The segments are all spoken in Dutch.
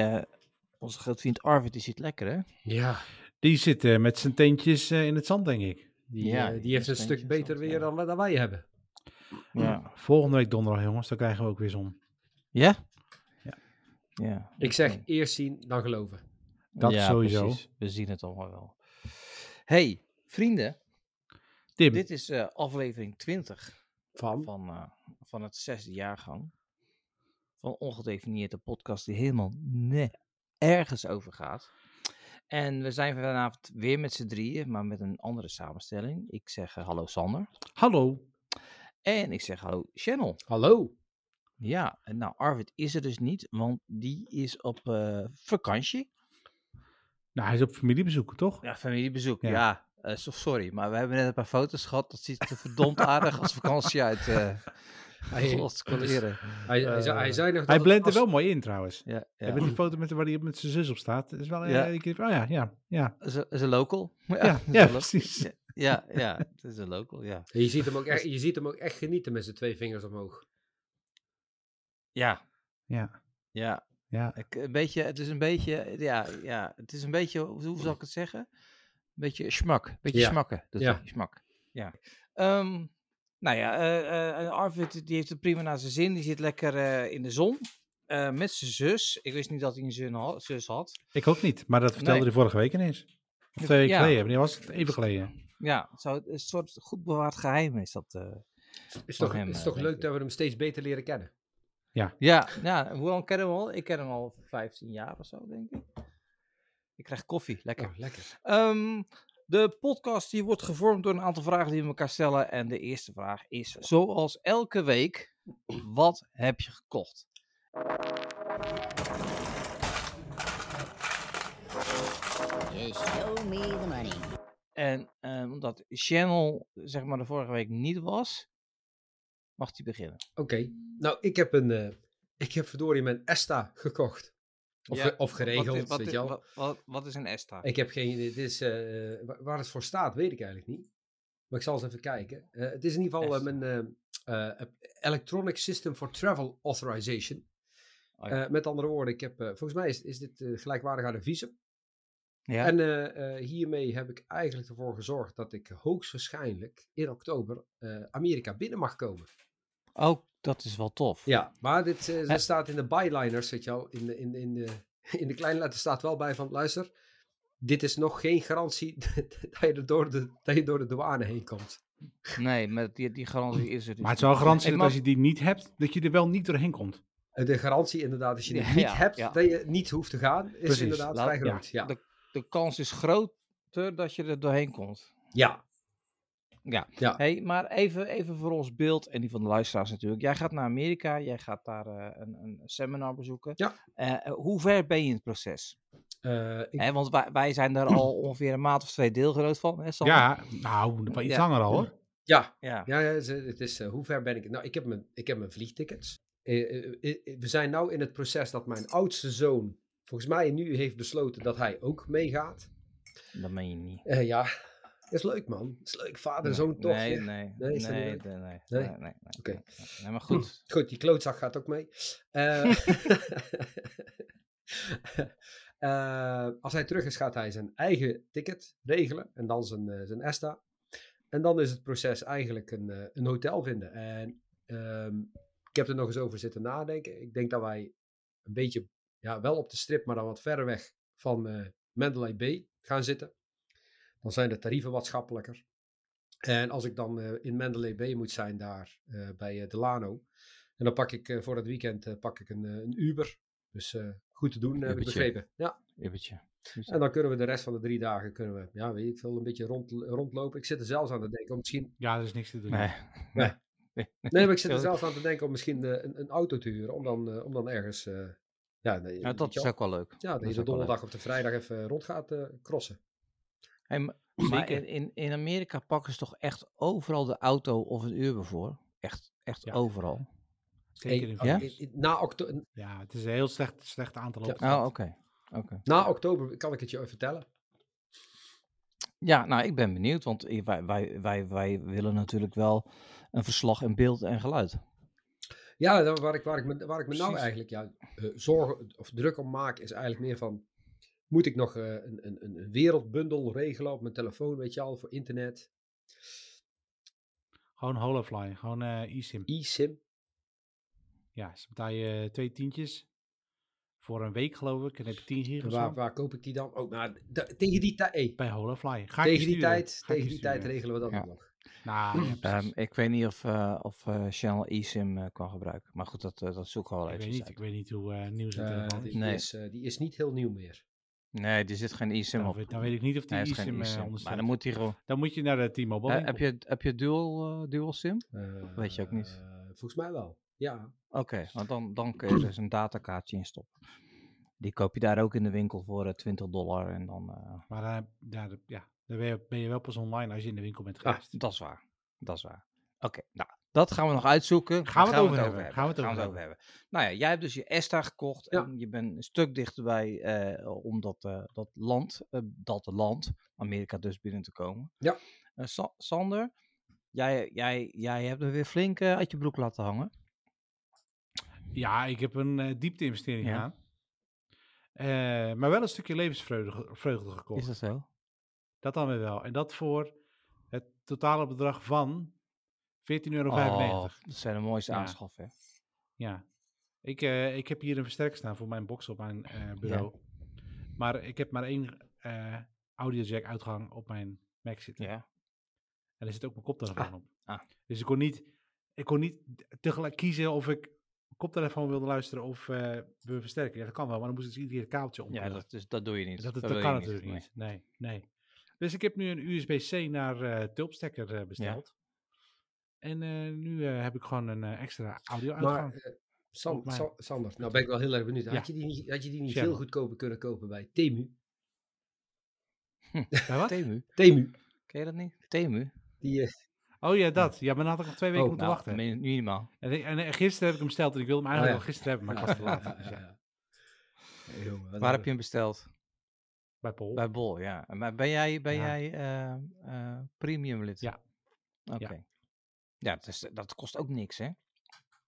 Eh, onze grote vriend Arvid, die zit lekker, hè? Ja, Die zit eh, met zijn teentjes eh, in het zand, denk ik. die, Ja, die die heeft een stuk beter zand, weer ja. dan, dan wij hebben. Ja. Volgende week donderdag, jongens, dan krijgen we ook weer zon. Ja? Ja. Ja. Ik zeg eerst zien, dan geloven. Dat ja, sowieso. precies. We zien het allemaal wel. Hey, vrienden, Tim, dit is aflevering 20 Van? van, van het zesde jaargang van Ongedefinieerde podcast die helemaal ergens over gaat. En we zijn vanavond weer met z'n drieën, maar met een andere samenstelling. Ik zeg eh, hallo Sander. hallo. En ik zeg hallo Channel. Hallo. Ja, en nou Arvid is er dus niet, want die is op eh, vakantie. Nou, hij is op familiebezoek, toch? Ja, familiebezoek, Ja. ja. Eh, so- sorry, maar we hebben net een paar foto's gehad. Dat ziet er verdomd aardig als vakantie uit. eh Hij, scoleren. hij, hij, zei, hij zei nog dat Hij blendt er wel mooi in, trouwens. Ja, ja. Heb je die foto met, waar hij met zijn zus op staat? Dat is wel, Ja. ja. ik, oh ja, ja, ja. Is een, is een local. Ja, Ja, een precies. Ja, ja, ja, het is een local, ja. Je ziet, hem ook echt, je ziet hem ook echt genieten met zijn twee vingers omhoog. Ja, Ja, ja. ja. Ik, een beetje, het is een beetje, ja, ja, het is een beetje, hoe hoe zal ik het zeggen? Een beetje smak, een beetje Ja. smakken. Dat Ja. ja. smak, ja. Ehm, nou ja, eh, eh, Arvid die heeft het prima naar zijn zin. Die zit lekker eh, in de zon eh, met zijn zus. Ik wist niet dat hij een zus had. Ik ook niet, maar dat vertelde Nee. hij vorige week ineens. Of twee weken Ja. geleden, wanneer was het? Even geleden. Ja, zo, een soort goed bewaard geheim is dat. eh. Is toch, hem, is eh, toch leuk ik. dat we hem steeds beter leren kennen. Ja, ja, hoe lang kennen we hem al? Ik ken hem al 15 jaar of zo, denk ik. Ik krijg koffie, lekker. Oh, lekker. Ehm, de podcast die wordt gevormd door een aantal vragen die we elkaar stellen. En de eerste vraag is, zoals elke week, wat heb je gekocht? Show me the money. En ehm, omdat Channel, zeg maar, de vorige week niet was, mag hij beginnen. Oké. Nou, ik heb een... eh, ik heb verdorie mijn Esta gekocht. Of, Ja, of geregeld, Wat is, wat, weet je wel. wat, wat, is een ESTA? Ik heb geen idee. Dit is, eh, wa- waar het voor staat, weet ik eigenlijk niet. Maar ik zal eens even kijken. Eh, het is in ieder geval mijn eh, eh, Electronic System for Travel Authorization. Oh ja. Eh, met andere woorden, ik heb, volgens mij is, is dit gelijkwaardig aan een visum. ja? En hiermee heb ik eigenlijk ervoor gezorgd dat ik hoogstwaarschijnlijk in oktober Amerika binnen mag komen. Oh, dat is wel tof. Ja, maar dit eh, staat in de byliners, weet je wel. In de, in, de- in, de, in de kleine letter staat wel bij van, luister, dit is nog geen garantie dat je, er door de, dat je door de douane heen komt. Nee, maar die, die garantie is er dus Maar het is wel een garantie dat als je die niet hebt, dat je er wel niet doorheen komt. Eh, De garantie inderdaad, als je Ja, niet ja, hebt, ja. dat je niet hoeft te gaan, is Precies. inderdaad Laat- vrij ja. groot. Ja. De, de kans is groter dat je er doorheen komt. ja. Ja. Ja. Hey, maar even, even voor ons beeld en die van de luisteraars natuurlijk. Jij gaat naar Amerika, jij gaat daar eh, een, een seminar bezoeken. Ja. Eh, eh, hoe ver ben je in het proces? Eh, ik- Hè, want wij, wij zijn daar al ongeveer een maand of twee deelgenoot van. Hè, Sander? Ja, nou, iets Ja. langer al hoor. ja, Ja. ja, het is- eh, hoe ver ben ik? Nou, ik heb mijn, ik heb mijn vliegtickets. We zijn nu in het proces dat mijn oudste zoon, volgens mij nu heeft besloten dat hij ook meegaat. Dat meen je niet. Eh, ja, is leuk man. is leuk, vader en zoon toch. Nee, nee, Nee, nee, nee, nee, Nee? nee, nee, nee, Oké. nee, nee, maar goed. Goed, die klootzak gaat ook mee. Eh, eh, als hij terug is, gaat hij zijn eigen ticket regelen en dan zijn, eh, zijn ESTA. En dan is het proces eigenlijk een, een hotel vinden. En ehm, ik heb er nog eens over zitten nadenken. Ik denk dat wij een beetje, ja, wel op de strip, maar dan wat verder weg van Mandalay Bay gaan zitten. Dan zijn de tarieven wat schappelijker. En als ik dan eh, in Mandalay Bay moet zijn, daar eh, bij eh, Delano. En dan pak ik eh, voor het weekend eh, pak ik een, een Uber. Dus eh, goed te doen, heb ik Ubertje. begrepen. Ja. Ibbetje. En dan kunnen we de rest van de drie dagen, kunnen we, ja, weet ik veel, een beetje rond, rondlopen. Ik zit er zelfs aan te denken om misschien... Ja, er is niks te doen. Nee. Nee. nee. Nee, maar ik zit er zelfs aan te denken om misschien een, een auto te huren. Om dan, om dan ergens... eh, ja, nee, Ja, dat is ook wel leuk. Ja, dat je de donderdag of de vrijdag even rond gaat eh, crossen. Hey, maar Zeker. in, in, in Amerika pakken ze toch echt overal de auto of een Uber voor? Echt, echt Ja. overal. Zeker in Hey, Ja? Na, okto- Ja, het is een heel slecht, slecht aantal. Ja. Oh, oké. oké. na oktober kan ik het je even vertellen. Ja, nou, ik ben benieuwd, want wij, wij, wij, wij willen natuurlijk wel een verslag in beeld en geluid. Ja, waar ik, waar ik me, waar ik me nou eigenlijk ja, eh, zorgen of druk om maak, is eigenlijk meer van... Moet ik nog eh, een, een, een wereldbundel regelen op mijn telefoon, weet je al, voor internet? Gewoon Holofly, gewoon eh eSIM. eSIM. Ja, ze betaal je twee tientjes voor een week geloof ik. En heb je 10 gig En of waar, zo. waar koop ik die dan? Oh, nou, tegen die tijd... hey, Bij Holofly. Ga ik tegen die sturen. tijd, Ga ik tegen die tijd regelen we dat Ja. ook nog. Nou, ja, Ehm, ik weet niet of, eh, of eh, Channel eSIM eh, kan gebruiken. Maar goed, dat, eh, dat zoek ik wel ik even weet niet, ik weet niet hoe eh, nieuw zijn Eh, telefoon is. Nee. is, eh, die is niet heel nieuw meer. Nee, er zit geen eSIM Dan op. weet, dan weet ik niet of die Nee, eSIM eh, eSIM. Maar dan moet hij gewoon... Dan moet je naar de T-Mobile Eh, heb, je, heb je dual, eh, dual SIM? Eh, Weet je ook niet. eh, volgens mij wel, ja. Oké, want dan, dan kun je er dus een datakaartje in stoppen. Die koop je daar ook in de winkel voor eh, 20 dollar. En dan, eh, Maar eh, ja, de- ja, dan ben je, ben je wel pas online als je in de winkel bent Ah, geweest. dat is waar. Dat is waar. Oké, nou, dat gaan we nog uitzoeken. Gaan we het over hebben. Gaan we het over hebben. Nou ja, jij hebt dus je ESTA gekocht. Ja. En je bent een stuk dichterbij eh, om dat, eh, dat land, eh, dat land, Amerika dus binnen te komen. Ja. Sa- Sander, jij, jij, jij hebt er weer flink uit je broek laten hangen. Ja, ik heb een diepte-investering gedaan. Eh, maar wel een stukje levensvreugde ge- vreugde gekocht. Is dat zo? Dat dan weer wel. En dat voor het totale bedrag van 14,95 euro. Oh, dat zijn de mooiste Ja. aanschaffen. hè? Ja. Ik, eh, ik heb hier een versterker staan voor mijn box op mijn eh, bureau. Maar ik heb maar één eh audiojack uitgang op mijn Mac zitten. Ja. En er zit ook mijn koptelefoon op. Ah. Dus ik kon niet, ik kon niet tegelijk kiezen of ik koptelefoon wilde luisteren of we versterken. Ja, dat kan wel, maar dan moest ik dus iedere keer het kabeltje om. Ja, dat, is, dat doe je niet. dat, dat, kan natuurlijk niet. Nee, nee. Dus ik heb nu een USB-C naar eh tulpstekker besteld. En eh, nu eh, heb ik gewoon een eh, extra audio-uitgang. Sam- Sander, nou ben ik wel heel erg benieuwd. Ja. Had je die niet, had je die niet veel goedkoper kunnen kopen bij Temu? Bij wat? Temu, Temu, ken je dat niet? Temu? die... eh, Oh ja, dat. Ja, maar dan had ik nog twee weken Oh, moeten Nou, wachten. min- minimaal. En, en, eh, gisteren heb ik hem besteld en ik wilde hem eigenlijk Oh, al gisteren hebben, maar ik was te laat. Dus ja. Hey, jongen, Waar heb je hem besteld? bij Paul. Bij Bol, ja. En Maar ben jij, ben Ja. jij eh, eh, premium lid? Ja. Oké. Ja, dat, is, dat kost ook niks, hè?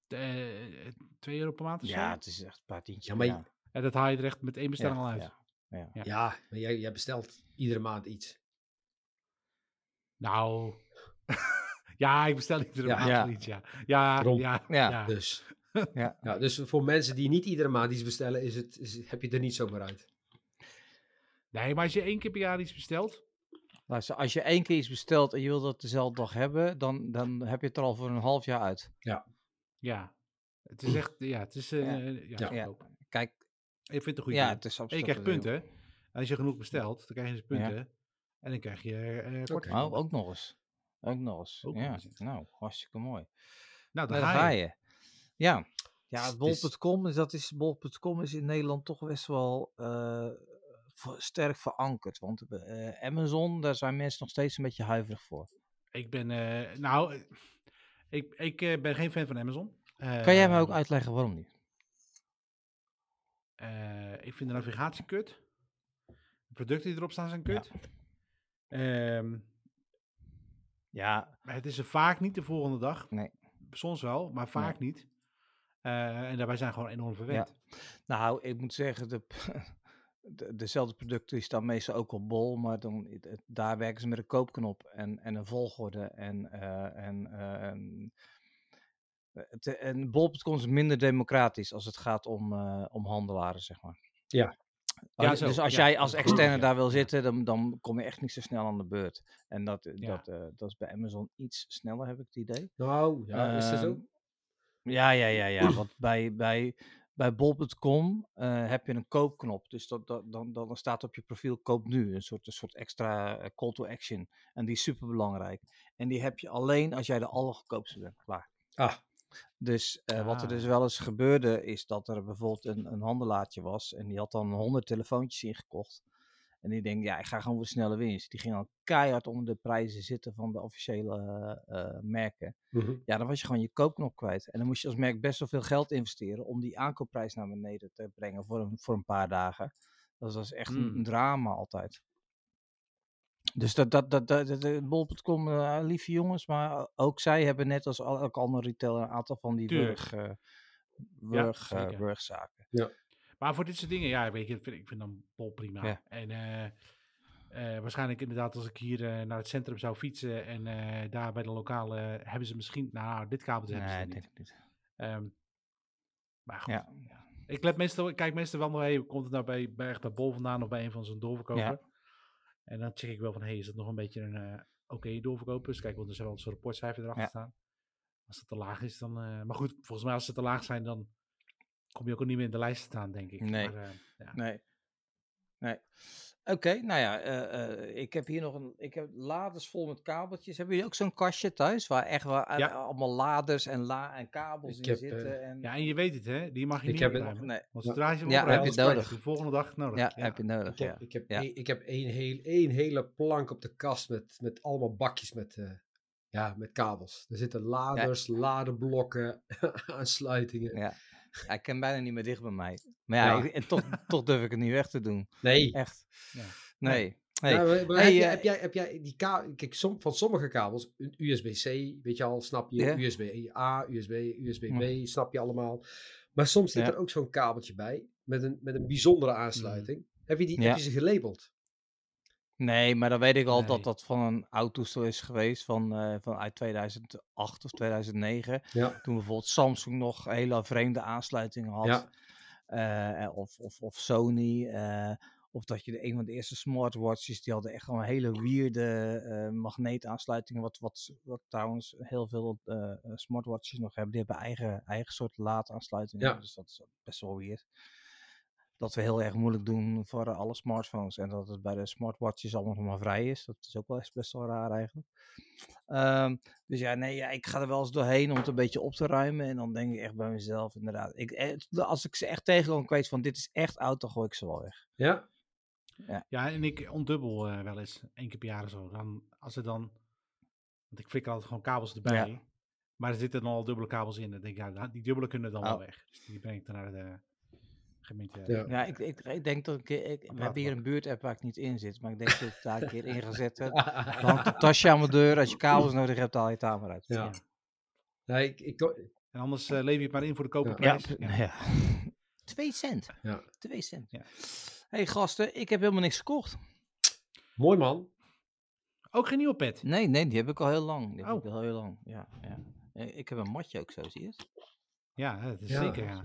Eh, 2 euro per maand of zo? Ja, het is echt een paar tientjes. Ja, maar. En dat haal je er echt met één bestelling Ja, al uit. ja. Ja. Ja. Ja, maar jij, jij bestelt iedere maand iets. Nou, ja, ik bestel iedere Ja. maand Ja. iets, ja. Ja, ja, Ja. ja. Dus, Ja. ja, dus voor mensen die niet iedere maand iets bestellen, is het, is, heb je er niet zomaar uit. Nee, maar als je één keer per jaar iets bestelt, Luister, als je één keer iets bestelt en je wilt dat dezelfde dag hebben, dan, dan heb je het er al voor een half jaar uit. ja. Het is echt, ja, het is, eh Ja. ja, Ja. ja. Ja. Kijk, Ik vind het een goede ja, het is En absoluut. je krijgt punten. En als je genoeg bestelt, dan krijg je dus punten. En dan krijg je eh korting. Oh, ook nog eens. Ook nog eens. Ook nog ja, eens, ja. nou, hartstikke mooi. Nou, Daar dan ga ga je. Ja, ja bol.com is, dat is, bol.com is in Nederland toch best wel eh, sterk verankerd. Want eh, Amazon, daar zijn mensen nog steeds een beetje huiverig voor. Ik ben, eh, nou, eh, ik, ik ben geen fan van Amazon. Kan jij me ook Ehm, uitleggen waarom niet? Ik vind de navigatie kut. De producten die erop staan zijn kut. Ehm, Ja, het is er vaak niet de volgende dag. Nee. Soms wel, maar vaak niet. En daarbij zijn gewoon enorm verwend. nou, ik moet zeggen, de, de- dezelfde producten staan meestal ook op bol, maar dan, daar werken ze met een koopknop en, en een volgorde. En, eh, en, eh, en, het, en bol.com is minder democratisch als het gaat om, eh, om handelaren, zeg maar. Ja. Ja, Als- zo, dus als ja. jij als externe Ja. daar wil zitten, dan, dan kom je echt niet zo snel aan de beurt. En dat, Ja. dat, eh, dat is bij Amazon iets sneller, heb ik het idee. Nou, ja, is dat zo? Ehm, Ja, ja, ja, ja. Want bij, bij, bij bol.com eh, heb je een koopknop. Dus dat, dat, dan, dan staat op je profiel koop nu. Een soort, een soort extra eh, call to action. En die is super belangrijk. En die heb je alleen als jij de allergoedkoopste bent. Klaar. Ah, Dus eh, wat er Ah. dus wel eens gebeurde, is dat er bijvoorbeeld een, een handelaartje was. En die had dan 100 telefoontjes ingekocht. En die denkt, ja, ik ga gewoon voor snelle winst. Die ging dan keihard onder de prijzen zitten van de officiële eh, eh, merken. mhm. Ja, dan was je gewoon je koopknop kwijt. En dan moest je als merk best wel veel geld investeren om die aankoopprijs naar beneden te brengen voor een, voor een paar dagen. Dat was echt een, Hmm. een drama altijd. Dus dat, dat, dat, dat, dat- dat- bol.com, eh, lieve jongens, maar ook zij hebben net als al- elke andere retailer een aantal van die wurg, eh, wurg, eh, zeker. wurgzaken. Maar voor dit soort dingen, ja, weet je, ik vind, ik vind dan bol prima. Ja. En eh, eh, waarschijnlijk inderdaad als ik hier eh, naar het centrum zou fietsen en daar bij de lokale hebben ze misschien, nou, dit kabeltje hebben Nee, ze ik niet. denk het niet. Ehm, maar goed, Ja. ja. Ik, let meestal, kijk meestal wel nog even, komt het nou bij, bij, echt bij Bol vandaan of bij een van zijn doorverkopen. Ja. En dan check ik wel van, hey, is dat nog een beetje een oké doorverkoper? Dus kijk, want er zal wel zo'n rapportcijfer erachter Ja. staan. Als het te laag is, dan... maar goed, volgens mij als ze te laag zijn, dan kom je ook niet meer in de lijst te staan, denk ik. Nee. Maar, eh, ja. Nee. Nee. Oké, nou ja, eh, eh, ik heb hier nog een. Ik heb laders vol met kabeltjes. Hebben jullie ook zo'n kastje thuis waar echt waar, Ja. allemaal laders en, la en kabels Ik in heb, zitten? en... Ja, en je weet het, hè? Die mag je Ik niet heb het- nee. Want Ja. zodra je hem Ja, heb je nodig. de volgende dag nodig. Ja, heb je nodig. Ik heb, Ja. ik heb, ik heb één, heel, één hele plank op de kast met, met allemaal bakjes met, eh, ja, met kabels. Er zitten laders, ladeblokken, aansluitingen. Ja. Hij kan bijna niet meer dicht bij mij. Maar ja, Ja. ik- en toch, toch durf ik het niet weg te doen. Nee. Echt. Ja. Nee. Nee. Ja, maar, maar Hey, heb, jij, eh, heb, jij, heb jij die kabel... Kijk, som, van sommige kabels, USB-C, weet je al, snap je. USB-A, USB, USB-B, snap je allemaal. Maar soms zit er ook zo'n kabeltje bij, met een, met een bijzondere aansluiting. Heb, je die, heb je ze gelabeld? Nee, maar dan weet ik al Nee. dat dat van een oud toestel is geweest van, eh, van uit 2008 of 2009. Ja. Toen bijvoorbeeld Samsung nog hele vreemde aansluitingen had. Ja. Eh, of, of, of Sony. eh, of dat je de, een van de eerste smartwatches, die hadden echt gewoon hele weirde magneetaansluitingen. Wat, wat, wat trouwens heel veel smartwatches nog hebben. Die hebben eigen, eigen soort laadaansluitingen. Ja. Dus dat is best wel weird. Dat we heel erg moeilijk doen voor alle smartphones. En dat het bij de smartwatches allemaal nog maar vrij is. Dat is ook wel best wel raar eigenlijk. Ehm, dus ja, nee, ja, ik ga er wel eens doorheen om het een beetje op te ruimen. En dan denk ik echt bij mezelf, inderdaad. Ik, eh, als ik ze echt tegenkom, ik weet van dit is echt oud, dan gooi ik ze wel weg. Ja? Ja, en ik ontdubbel eh, wel eens, één keer per jaar of zo. Dan, als er dan, want ik flikker altijd gewoon kabels erbij. Ja. Maar er zitten dan al dubbele kabels in. Dan denk ik, ja, die dubbele kunnen dan wel Oh. weg. Dus die breng ik dan naar de gemeente. Ja. Ja, ik, ik, ik denk dat ik, ik, we hebben hier een buurtapp waar ik niet in zit. Maar ik denk dat ik daar een keer in ga zetten. Hangt een tasje aan mijn deur. Als je kabels nodig hebt, haal je het daar maar uit. Ja. Nee, ik, ik, En anders eh, lever je het maar in voor de Ja. koperprijs. Ja, ja. Twee cent. Ja. Twee cent. Ja. hey, gasten, ik heb helemaal niks gekocht. mooi man. Ook geen nieuwe pet. Nee, nee, die heb ik al heel lang. Die heb Oh. ik al heel lang. Ja, ja. Eh, Ik heb een matje ook zo, zie je het? Ja, dat is Ja. zeker. Ja.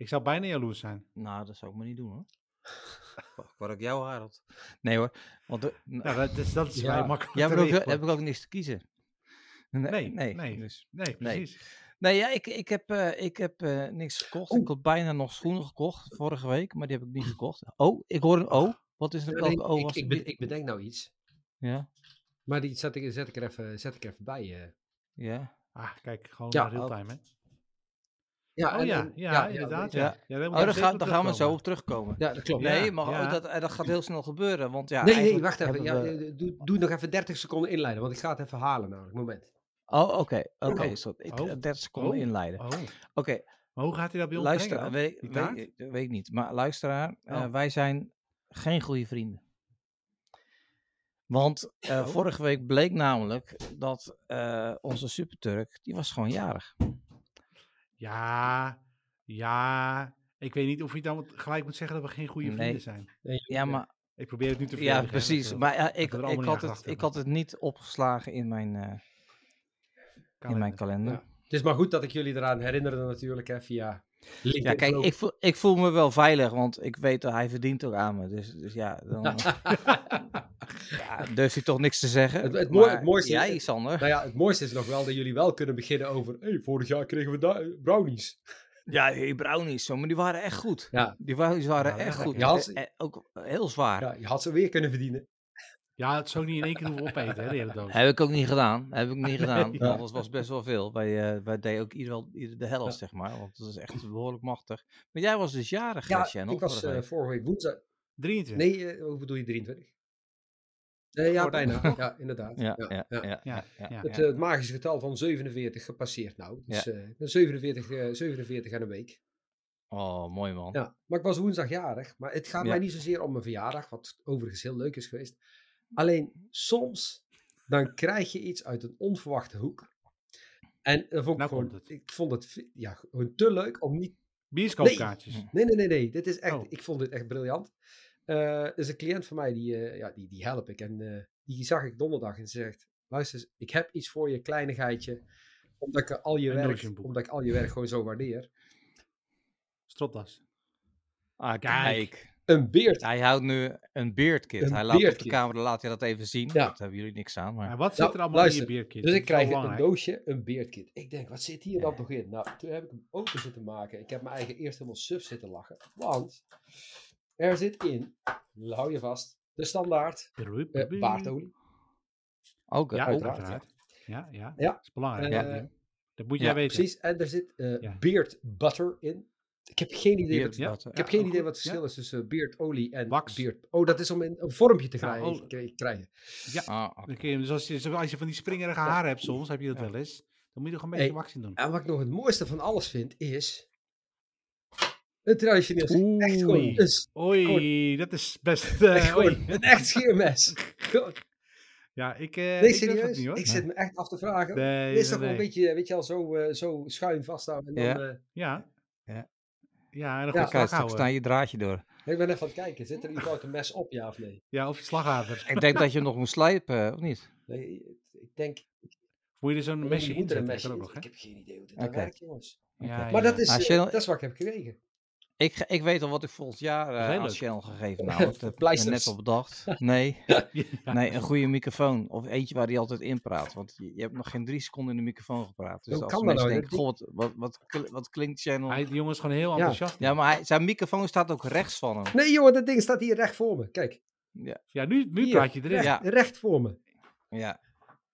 Ik zou bijna jaloers zijn. Nou, dat zou ik maar niet doen hoor. Wacht, Waar ik jou haar had. Nee hoor. Want de, Nou, dat is, dat is Ja. vrij makkelijk. ja, te maar ook, heb ik ook niks te kiezen. Nee, nee. nee. Dus. Nee, precies. Nee, ja, ik, ik heb, eh, ik heb eh, niks gekocht. Ik had bijna nog schoenen gekocht vorige week, maar die heb ik niet gekocht. Oh, ik hoor een O. Wat is er? Nee, Welke O ik, was ik, ik bedenk nou iets. Ja, Maar die zet ik, zet ik, er, even, zet ik er even bij. eh. ja. Ah, kijk, gewoon Ja, naar real-time, hè? Ja, Oh en- ja, ja, inderdaad. ja. Ja. Oh, daar, gaan, zeker daar gaan we zo terugkomen. op terugkomen. Ja, dat klopt. Nee, Ja, maar ja. oh, dat, eh, dat gaat heel snel gebeuren. Want ja, nee, wacht even. We- eh, doe, doe nog even 30 seconden inleiden, want ik ga het even halen namelijk. Moment. Oh, oké. Oké, Oh. Ik Oh. 30 seconden Oh. inleiden. Oh, Oké, maar hoe gaat hij dat bij ons luister, brengen weet, weet, ik- weet ik niet. Maar luisteraar, eh, Oh. wij zijn geen goede vrienden. Want eh, Oh. vorige week bleek namelijk dat eh, onze superturk, die was gewoon jarig. Ja, ja. Ik weet niet of je dan gelijk moet zeggen dat we geen goede Nee. vrienden zijn. Ja, maar Ik probeer het nu te Ja, verdedigen, hè, precies. dat, eh, Maar ja, ik, ik, had het, ik had het niet opgeslagen in mijn, eh, in mijn kalender. Ja. Het is maar goed dat ik jullie eraan herinnerde natuurlijk, hè, via LinkedIn. Ja, kijk, ik voel, ik voel me wel veilig, want ik weet dat hij verdient ook aan me. Dus, dus ja, dan ja, durf je toch niks te zeggen. Het- het mooi- Maar het mooiste is- Jij, Sander. Nou ja, het mooiste is nog wel dat jullie wel kunnen beginnen over... hey, vorig jaar kregen we brownies. Ja, die brownies, zo, maar die waren echt goed. Ja. Die brownies waren Ja, echt goed. Ja, als- Eh, ook heel zwaar. Ja, je had ze weer kunnen verdienen. Ja, het zou niet in één keer hoeven opeten, hè, de hele doos. Heb ik ook niet gedaan. Heb ik niet gedaan. Ja. Was best wel veel. Wij, eh, wij deden ook ieder, wel, ieder de helft, zeg maar. Want dat is echt behoorlijk machtig. Maar jij was dus jarig, Ja, ik was vorige eh, week. vorige week woensdag... 23. Nee, hoe bedoel je 23? Ja, bijna. Ja, inderdaad. Ja, ja, ja. ja, Ja, ja, ja. Het, eh, het magische getal van 47 gepasseerd nou. Dus eh, ik ben 47, eh, 47 en een week. Oh, mooi man. Ja, maar ik was woensdag jarig. Maar het gaat Ja. mij niet zozeer om mijn verjaardag, wat overigens heel leuk is geweest. Alleen soms, dan krijg je iets uit een onverwachte hoek. En dat vond ik, Nou gewoon, komt het. ik vond het ja, gewoon te leuk om niet Bioscoopkaartjes. Nee, nee, nee, nee. Dit is echt, Oh. ik vond dit echt briljant. Eh, er is een cliënt van mij, die, eh, ja, die, die help ik. En eh, die zag ik donderdag en ze zegt, luister eens, ik heb iets voor je, kleinigheidje. Omdat ik al je, werk, omdat ik al je werk gewoon zo waardeer. Stropdas. Ah, Kijk. kijk. Een beard. Hij houdt nu een beardkit. Een hij laat op de beardkit. camera laat hij dat even zien. Ja. Dat hebben jullie niks aan. Maar... Maar wat zit Nou, er allemaal luister, in je bierkit? Dus ik krijg een doosje, een beardkit. Ik denk, wat zit hier dan nog in? Nou, toen heb ik hem open zitten maken. Ik heb mijn eigen eerst helemaal suf zitten lachen. Want er zit in, hou je vast, de standaard eh, baardolie. Ook, Ja, uiteraard, uiteraard. Ja, ja. Ja. Dat is belangrijk. Eh, ja. Dat moet ja, jij weten. Precies, en er zit eh, Ja. beard butter in. Ik heb geen idee, Beard wat, ja. ik heb Ja, geen idee goed. wat het verschil is tussen beardolie en Wax. beard. Oh, dat is om een, een vormpje te Ja, krijgen. oh. kri- krijgen. Ah, oké. Dan kun je, hem- dus als, je, als je van die springerige haren hebt soms, heb je dat Ja. wel eens. Dan moet je er gewoon een beetje Hey. wax in doen. En wat ik nog het mooiste van alles vind, is een traditioneel sch- Oei. Echt gewoon een, s- Oei, dat is best... echt eh, gewoon oei. een echt scheermes. Gewoon- Ja, ik, eh nee, ik het niet hoor. ik zit me echt af te vragen. Nee, is toch wel een beetje, weet je al, zo, eh, zo schuin vasthouden. En dan, Ja. eh, Ja. Ja. Ja, en dan Ja, goed Kijk, slag straks sta je draadje door. ik ben even aan het kijken. Zit er überhaupt een mes op, ja of nee? Ja, of je slagader. Ik denk dat je hem nog moet slijpen, of niet? Nee, ik denk... Moet je er zo'n mesje in. ook nog, hè? Ik heb geen idee hoe dit Oké. dan werkt, jongens. Ja, Oké. Maar ja. dat is, Ah, dat is wat ik heb gekregen. Ik, ik weet al wat ik volgend jaar eh, Heel aan leuk. Channel gegeven nou. Dat heb ik net al bedacht. Nee, Ja. nee, een goede microfoon. Of eentje waar hij altijd in praat. Want je, je hebt nog geen drie seconden in de microfoon gepraat. Dus Hoe als kan dat mensen nou? denken, Dat goh, wat, wat, wat, kl- wat klinkt Channel... Hij, die jongen is gewoon heel Ja. enthousiast. Ja, maar hij, zijn microfoon staat ook rechts van hem. Nee, jongen, dat ding staat hier recht voor me. Kijk. Ja, nu, nu Hier, praat je erin. Recht, Ja. recht voor me. Ja.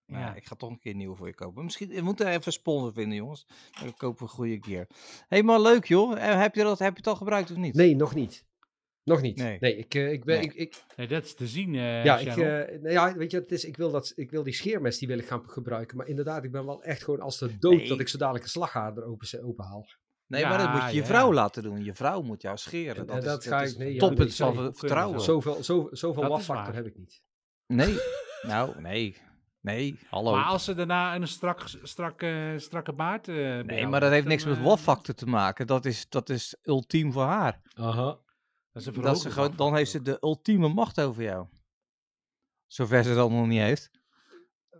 Nou, Ja. ik ga toch een keer een nieuwe voor je kopen. Misschien we moeten even een sponsor vinden, jongens. Dan kopen we goede gear. Hé, maar leuk, joh. Eh, Heb je, dat, heb je het al gebruikt of niet? Nee, nog niet. Nog niet. Nee. Nee, ik, eh, ik ben... Nee. Ik, ik, Nee, dat is te zien, eh ja, ik, nou ja, weet je het is? Ik wil, dat, ik wil die scheermes, die wil ik gaan gebruiken. Maar inderdaad, ik ben wel echt gewoon als de dood Nee. dat ik zo dadelijk een slagader open, open haal. Nee, maar dat moet je je vrouw ja. laten doen. Je vrouw moet jou scheren. En- Dat, is, dat ga ik- nee, ja, top dat het weet ik van vertrouwen. Zoveel, zoveel, zoveel heb ik niet. Nee. Nou, nee. Nee, hallo. Maar als ze daarna een strak, strak, eh, strakke baard eh nee, maar dat heeft niks met eh, waffactor te maken. Dat is, dat is ultiem voor haar. Aha. Dat is een Dat ze gewoon, dan heeft ze de ultieme macht over jou. Zover ze dat nog niet heeft.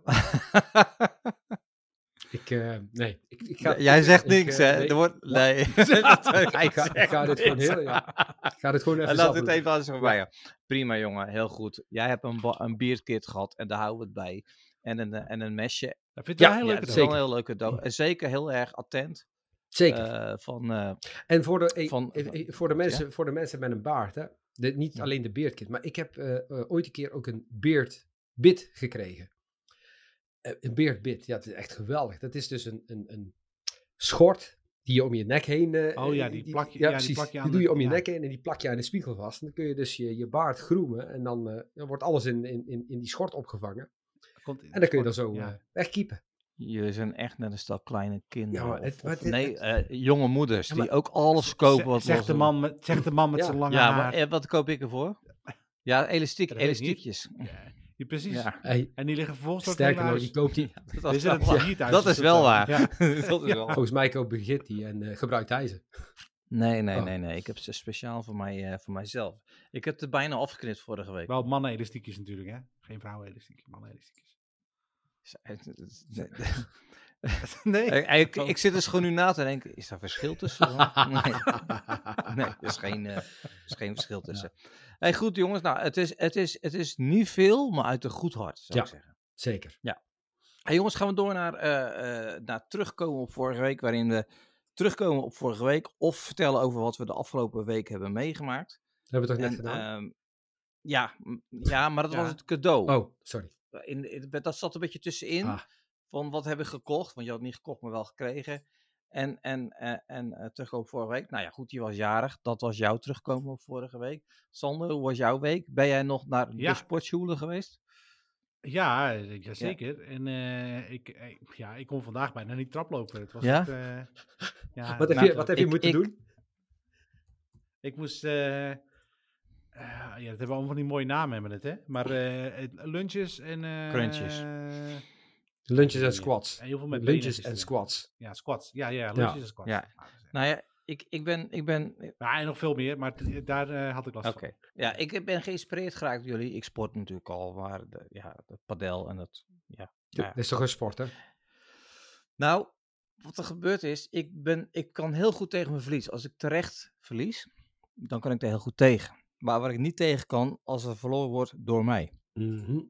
Ik, eh, nee. Ik, ik ga, Jij zegt ik, niks, eh, hè? nee. Er wordt, nee. ik ga, ik ga dit gewoon heel, ja, ik ga dit gewoon even En laat het even aan voorbij. Prima, jongen. Heel goed. Jij hebt een, een gehad en daar houden we het bij. En een, eh, en een mesje. Dat vind ik Ja, dat is wel een heel leuk cadeau. En zeker heel erg attent. Zeker. eh, van, eh, En voor de, eh, Van- eh, eh, voor, de mensen, voor de mensen met een baard, hè? De, niet Ja. alleen de beardkit, maar ik heb ooit een keer ook een beardbit gekregen. Een beardbit, ja, het is echt geweldig. Dat is dus een, een, een schort die je om je nek heen... Oh ja, die plak je- ja, die plak je Die aan doe de- je om je ja. nek heen en die plak je aan de spiegel vast. En dan kun je dus je, je baard groemen en dan, dan wordt alles in, in, in, in die schort opgevangen. Komt En dan kun je dan zo ja. wegkiepen. jullie zijn echt net een stel kleine kinderen. Ja, of- het- of- het- nee, het- eh, jonge moeders Ja, die ook alles kopen wat Zegt de man met, zegt de man met Ja. zijn lange Ja, haar. maar eh, wat koop ik ervoor? Ja, elastiek, elastiekjes. Ja, precies. Ja, Hey, En die liggen vervolgens ook sterker nog, die koopt die... dat is wel het waar. Dat is wel waar. Ja. Dat is wel waar. Volgens mij koopt Brigitte die en eh, gebruikt hij ze. Nee, nee, Oh. nee, nee. Ik heb ze speciaal voor, mij, eh, voor mijzelf. Ik heb er bijna afgeknipt vorige week. Wel mannen-elastiekjes natuurlijk, hè? Geen vrouwen-elastiekjes, mannen-elastiekjes. Nee. Ik, ik, ik zit dus gewoon nu na te denken, is daar verschil tussen? nee, nee er is geen, eh, er is geen verschil tussen. Hey, goed jongens, nou, het is, het, is, het is niet veel, maar uit een goed hart, zou Ja. ik zeggen. Zeker. Hey, jongens, gaan we door naar, eh, eh, naar terugkomen op vorige week, waarin we terugkomen op vorige week, of vertellen over wat we de afgelopen week hebben meegemaakt. Hebben we toch net En, gedaan? ehm, ja, ja, maar dat Ja. was het cadeau. oh, sorry. In, in- dat zat een beetje tussenin. Ah. Van wat hebben we gekocht? Want je had niet gekocht, maar wel gekregen. En, en, eh, en eh, terugkomen op vorige week. Nou ja, goed, je was jarig. Dat was jouw terugkomen op vorige week. Sander, hoe was jouw week? Ben jij nog naar Ja. de sportschool geweest? Ja, eh, jazeker. En eh, ik, eh, ja, ik kon vandaag bijna niet traplopen. Het was Ja? eh, ja, Wat heb je, wat heb je ik- moeten ik- doen? Ik moest eh, Eh, ja, dat hebben allemaal van die mooie namen hebben het, hè? Maar eh, het- lunches en... eh, Crunches. Lunches en Ja. squats. en heel veel met Lunches en squats. Ja, squats. Ja, ja, lunches en squats. Ja. Ah, Nou ja, ik, ik ben, ik ben, Ja, en nog veel meer, maar t- daar eh, had ik last Oké. van. Ja, ik ben geïnspireerd geraakt door jullie. Ik sport natuurlijk al, maar de, ja, dat padel en dat, ja. Dat ja. is toch een sport, hè? Nou, wat er gebeurd is, ik, ben, ik kan heel goed tegen mijn verlies. Als ik terecht verlies, dan kan ik er heel goed tegen. Maar waar ik niet tegen kan, als er verloren wordt door mij. Mhm.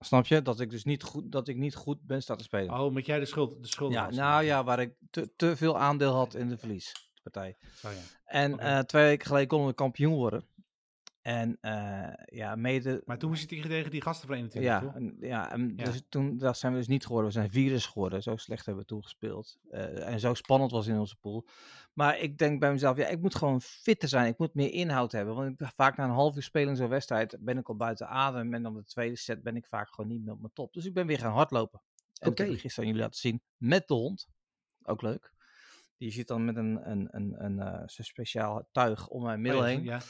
Snap je? Dat ik dus niet goed, dat ik niet goed ben staan te spelen. Oh, met jij de schuld, de schuld ja, nou ja, waar ik te, te veel aandeel had in de verliespartij. Zo, ja. En eh, twee weken geleden konden we kampioen worden. En eh, ja, mede Maar toen moest je tegen- die gasten van 21, Ja, toch? en, ja, en Ja. Dus toen dat zijn we dus niet geworden. We zijn virus geworden. Zo slecht hebben we toen gespeeld. Eh, en zo spannend was in onze pool. Maar ik denk bij mezelf, ja, ik moet gewoon fitter zijn. Ik moet meer inhoud hebben. Want ik, vaak na een half uur spelen in zo'n wedstrijd ben ik al buiten adem. En dan de tweede set ben ik vaak gewoon niet meer op mijn top. Dus ik ben weer gaan hardlopen. En ik gisteren aan jullie laten zien. Met de hond. Ook leuk. Die zit dan met een, een, een, een, eh, zo'n speciaal tuig om mijn middel Oh ja, heen. Ja.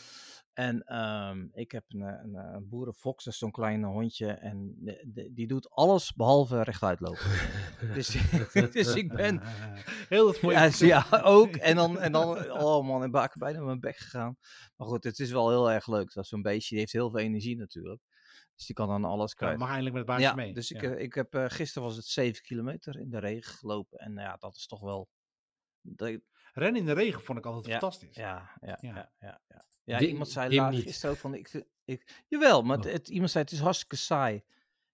En ehm, ik heb een, een, een boerenfox, dat is zo'n klein hondje. En de- de- die doet alles behalve rechtuit lopen. dus, dus ik ben... Heel dat mooie... Ja, ja, ook. En dan, en dan, oh man, ik ben bijna mijn bek gegaan. Maar goed, het is wel heel erg leuk. Dat zo'n beestje, die heeft heel veel energie natuurlijk. Dus die kan dan alles Ja, kwijt. mag eindelijk met het baasje Ja, mee. dus ik, Ja. eh, ik heb, eh, gisteren was het 7 kilometer in de regen gelopen. En nou ja, dat is toch wel... dat- Rennen in de regen vond ik altijd Ja, fantastisch. ja, ja, Ja. ja, ja. ja. Iemand zei Wim laat, niet. gisteren ook van, ik, ik, jawel, maar Oh. het, het- iemand zei het is hartstikke saai.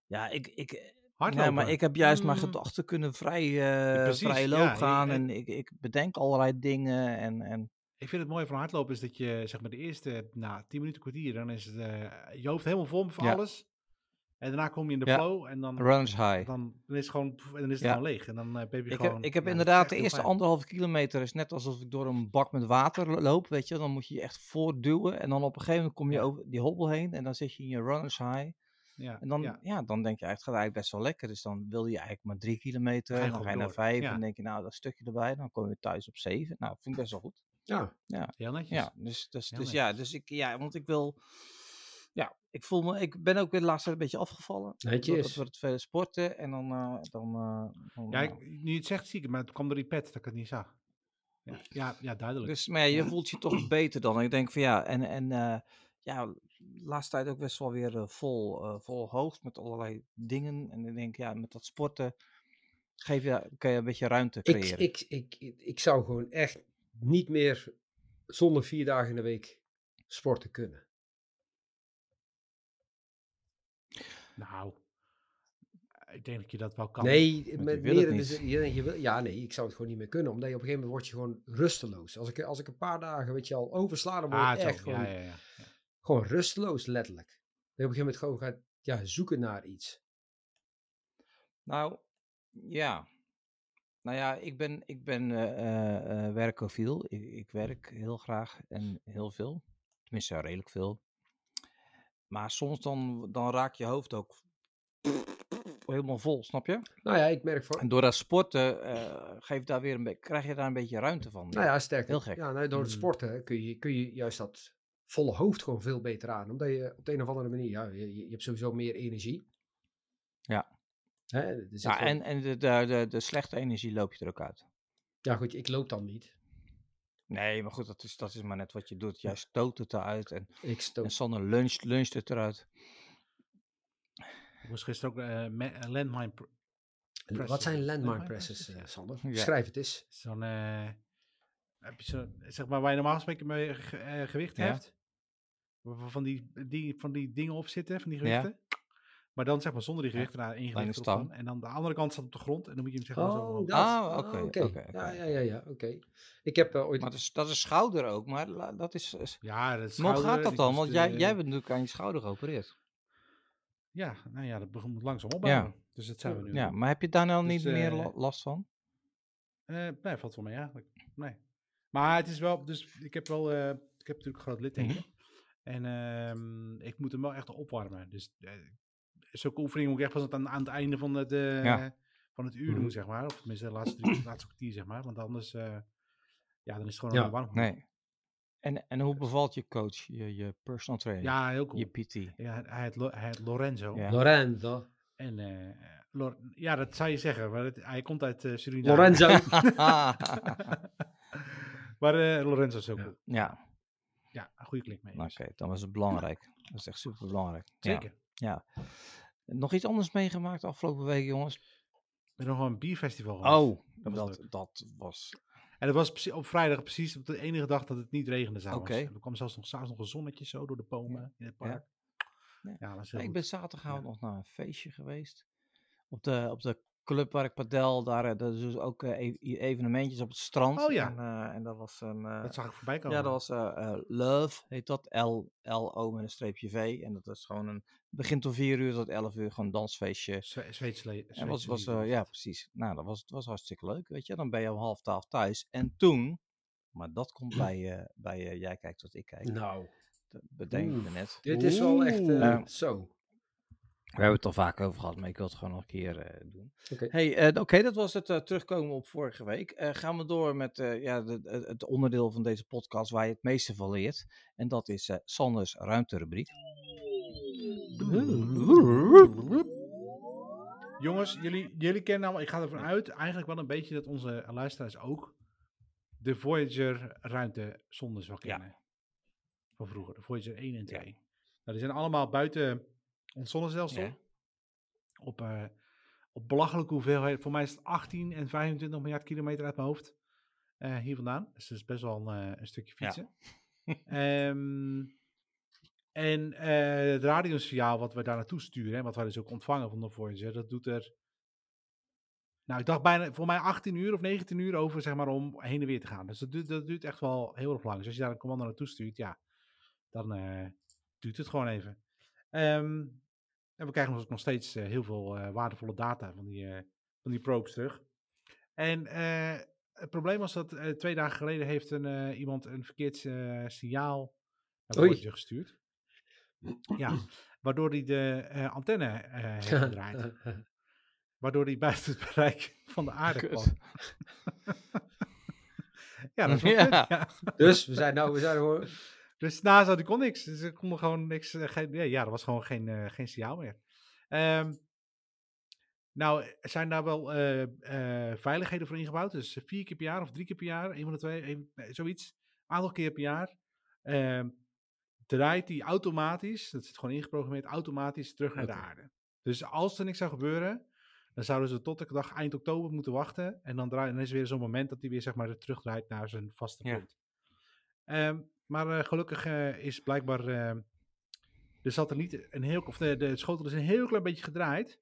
Ja, ik, ik, nee, Hardlopen. maar ik heb juist mijn Mm. gedachten kunnen vrij, eh precies, vrij loop gaan en ik, ik bedenk allerlei dingen en, en Ik vind het mooie van hardlopen is dat je zeg maar de eerste nou, 10 minuten kwartier, dan is het, eh, je hoofd helemaal vol van Ja. alles. En daarna kom je in de Ja. flow en dan, runners high. dan, dan is het gewoon, en dan is het Ja. gewoon leeg. En dan eh, ben je Ik gewoon... heb, ik heb ja, inderdaad de eerste anderhalve kilometer is net alsof ik door een bak met water lo- loop, weet je. Dan moet je je echt voortduwen en dan op een gegeven moment kom je Ja. over die hobbel heen en dan zit je in je runners high. Ja, En dan, ja. ja. dan denk je, eigenlijk, het gaat eigenlijk best wel lekker. Dus dan wil je eigenlijk maar drie kilometer. Je dan ga je naar vijf. Ja. En dan denk je, nou, dat stukje erbij. Dan kom je thuis op zeven. Nou, vind ik best wel goed. Ja, Heel netjes. Ja, dus, dus, Heel dus ja, dus ik, ja, want ik wil, ja, ik voel me, ik ben ook weer de laatste tijd een beetje afgevallen. Netjes. We het vele sporten en dan, eh, dan, eh, dan Ja, ik, nu je het zegt zie ik maar het kwam door die pet dat ik het niet zag. Ja, ja, ja duidelijk. Dus, maar ja, je voelt je toch beter dan. Ik denk van ja, en, en eh, ja, de laatste tijd ook best wel weer vol, vol hoogst met allerlei dingen. En ik denk, ja, met dat sporten geef je, kan je een beetje ruimte creëren. ik, ik, ik, ik zou gewoon echt niet meer zonder vier dagen in de week sporten kunnen. Nou, ik denk dat je dat wel kan. Nee, met meer zin- je, je wil, ja, nee, ik zou het gewoon niet meer kunnen. Omdat je op een gegeven moment word je gewoon rusteloos. Als ik, als ik een paar dagen, weet je al, oversla, dan word ah, ik zo, echt gewoon, ja, ja, ja. gewoon rusteloos, letterlijk. Dat je op een gegeven moment gewoon gaat ja, zoeken naar iets. Nou, ja. Nou ja, ik ben, ik ben eh, eh, eh, werkofiel. Ik, ik werk heel graag en heel veel. Tenminste, redelijk veel. Maar soms dan, dan raak je hoofd ook helemaal vol, snap je? Nou ja, ik merk van, En door dat sporten eh, geeft daar weer een krijg je daar een beetje ruimte van. nou ja, sterker. Heel gek. Ja, nou, door het Mhm. sporten kun je, kun je juist dat volle hoofd gewoon veel beter aan. Omdat je op de een of andere manier, ja, je, je hebt sowieso meer energie. Ja. Hè, Ja, en, en de, de, de, de slechte energie loop je er ook uit. ja, goed, ik loop dan niet. Nee, maar goed, dat is, dat is maar net wat je doet. Jij stoot het eruit en, Ik stoot. en Sander luncht, luncht het eruit. Ik moest gisteren ook eh, eh, landmine... pr- Wat zijn landmine Landmine presses, presses, eh. Sander? Ja. Schrijf het eens. Zo'n... eh, heb je zo, zeg maar, waar je normaal gesproken mee ge- eh, gewicht Ja. hebt. Van die, die, van die dingen op zitten, van die Ja. Maar dan zeg maar zonder die Ja. gewicht erop stang. dan. En dan de andere kant staat op de grond en dan moet je hem zeg maar zo... Oh, omhoog. dat. Ah, oké, oké. oké, oké. Ja, ja, ja, ja, oké. Ik heb eh, ooit... Maar dat is, dat is schouder ook, maar la- dat is... is- Ja, dat is maar hoe schouder, gaat dat ik dan? Want jij, eh, jij bent natuurlijk aan je schouder geopereerd. Ja, nou ja, dat moet langzaam opbouwen. Dus dat zijn we nu. Ja, maar heb je daar nou Dus, niet meer eh, la- last van? Eh, nee, valt wel mee eigenlijk. Nee. Maar het is wel, dus ik heb wel, eh, ik heb natuurlijk een groot litteken. Mhm. En ehm, ik moet hem wel echt opwarmen. Dus eh, zulke oefeningen moet ik echt pas aan, aan het einde van het, Ja. van het uur Mhm. doen, zeg maar. Of tenminste de laatste, drie, laatste kwartier, zeg maar. Want anders, eh, ja, dan is het gewoon Ja. warm. Nee. En, en hoe bevalt je coach, je, je personal trainer, Ja, heel cool. je PT? Ja, hij heet, Lo- hij heet Lorenzo. Ja. Lorenzo. En, eh, Lor- ja, dat zou je zeggen, maar het- hij komt uit eh Suriname. Lorenzo. maar eh, Lorenzo is ook Ja. cool. ja, Ja, een goede klik mee. nou, oké, dan was het belangrijk. Dat is echt super belangrijk. Zeker. Ja. Nog iets anders meegemaakt afgelopen week, jongens? We hebben nog wel een bierfestival gehad. Oh, dat was dat, was. En dat was precies- op vrijdag precies op de enige dag dat het niet regende s'avonds. Oké. Er kwam zelfs nog, s'avonds nog een zonnetje zo door de bomen in het Ja. park. Ja. Ja, heel ik ben zaterdagavond Ja. nog naar een feestje geweest. Op de, op de club waar ik padel, daar eh, daar is dus ook eh, e- evenementjes op het strand. Oh ja. En, eh, en dat was een... Dat zag ik voorbij komen. ja, dat was Love, heet dat. L, L-O met een streepje V. En dat is gewoon een... Begint om 4 uur tot 11 uur, gewoon een dansfeestje. Zwe Zweedse En was, was, ja, precies. Nou, dat was, het was hartstikke leuk, weet je. Dan ben je om half twaalf thuis. En toen, maar dat komt bij, bij jij kijkt wat ik kijk. Nou, Dat bedenk ik me net. dit is wel echt Ja. zo. We hebben het al vaak over gehad, maar ik wil het gewoon nog een keer eh, doen. Oké. Hey, eh, oké, dat was het eh, terugkomen op vorige week. Eh, gaan we door met eh, ja, de, het- het onderdeel van deze podcast waar je het meeste van leert. En dat is eh Sanders ruimterubriek. Jongens, jullie, jullie kennen allemaal, ik ga ervan uit, eigenlijk wel een beetje dat onze luisteraars ook de Voyager ruimtezondes wel Ja. kennen. Van vroeger, de Voyager 1 en 2. Nou, die zijn allemaal buiten ons zonnestelsel. Ja. Op, eh, op belachelijke hoeveelheid. Voor mij is het 18 en 25 miljard kilometer uit mijn hoofd. eh, hier vandaan. Dus dat is best wel een, eh, een stukje Ja. fietsen. Ehm, en het radiosignaal wat we daar naartoe sturen, en wat wij dus ook ontvangen van de Voyager, dat doet er, nou ik dacht bijna, voor mij 18 uur of 19 uur over, zeg maar, om heen en weer te gaan. Dus dat duurt, dat duurt echt wel heel erg lang. Dus als je daar een commando naartoe stuurt, ja, dan eh, duurt het gewoon even. Ehm, en we krijgen nog, nog steeds eh, heel veel eh, waardevolle data van die, eh, van die probes terug. En het probleem was dat twee dagen geleden heeft een, iemand een verkeerd signaal naar. Voyager gestuurd. Ja, waardoor hij de antenne heeft gedraaid. Waardoor hij buiten het bereik van de aarde Kut. kwam. ja, dat is wel Ja. dus we zijn nou, we zijn gewoon... Dus NASA die kon niks. Dus er kon gewoon niks. eh, geen, ja, er was gewoon geen, eh, geen signaal meer. Ehm, nou, zijn daar wel eh, veiligheden voor ingebouwd. Dus vier keer per jaar of drie keer per jaar, een van de twee, een- nee, zoiets. Aantal keer per jaar. ehm, draait die automatisch, dat zit gewoon ingeprogrammeerd, automatisch terug naar de aarde. Dus als er niks zou gebeuren, dan zouden ze tot de dag eind oktober moeten wachten. En dan, draai, dan is er weer zo'n moment dat hij weer zeg maar terugdraait naar zijn vaste Ja. punt. Maar eh, gelukkig eh, is blijkbaar eh, de satelliet een heel, of de, de schotel is een heel klein beetje gedraaid.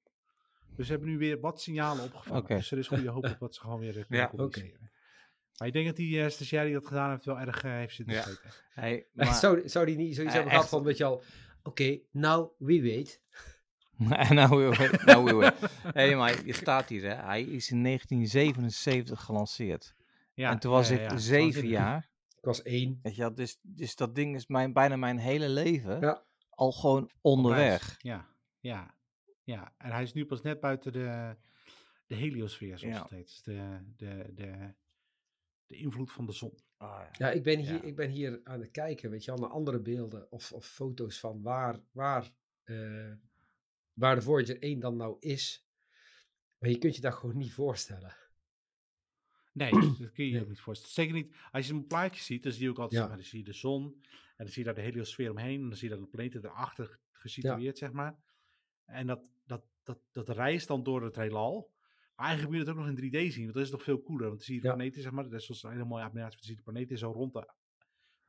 Dus ze hebben nu weer wat signalen opgevangen. Dus er is goede hoop op dat ze gewoon weer kunnen Ja, oké. communiceren. Maar ik denk dat die uh, stagiair die dat gedaan heeft wel erg heeft zitten Ja. steken. Hey, maar, Zou, zou die niet zoiets hebben gehad van, weet je al... Oké, nou, wie weet. nou, weer- nou, weer. hey, maar je staat hier, hè. Hij is in 1977 gelanceerd. Ja, en toen was ja, ik zeven jaar. Ik was één. Weet je, wel, dus, dus dat ding is mijn, bijna mijn hele leven Ja. al gewoon onderweg. Ja, ja, ja. En hij is nu pas net buiten de, de heliosfeer, zoals Ja. het heet. Dus de, de, de, de invloed van de zon. Ah, ja. Ja, ik ben, hier, Ja. ik ben hier aan het kijken, weet je al, naar andere beelden of, of foto's van waar, waar, eh, waar de Voyager 1 dan nou is. Maar je kunt je dat gewoon niet voorstellen. Nee, dat kun je je Nee. ook niet voorstellen. Zeker niet, als je een plaatje ziet, dan zie je ook altijd, Ja. zeg maar, dan zie je de zon. En dan zie je daar de heliosfeer omheen. En dan zie je daar de planeten erachter gesitueerd, zeg maar. En dat, dat, dat, dat reist dan door het heelal. Maar eigenlijk moet je het ook nog in 3D zien, want dat is nog veel cooler. Want dan zie je de Ja. planeten, zeg maar, dat is zoals een hele mooie animatie. Dan zie je de planeten zo rond de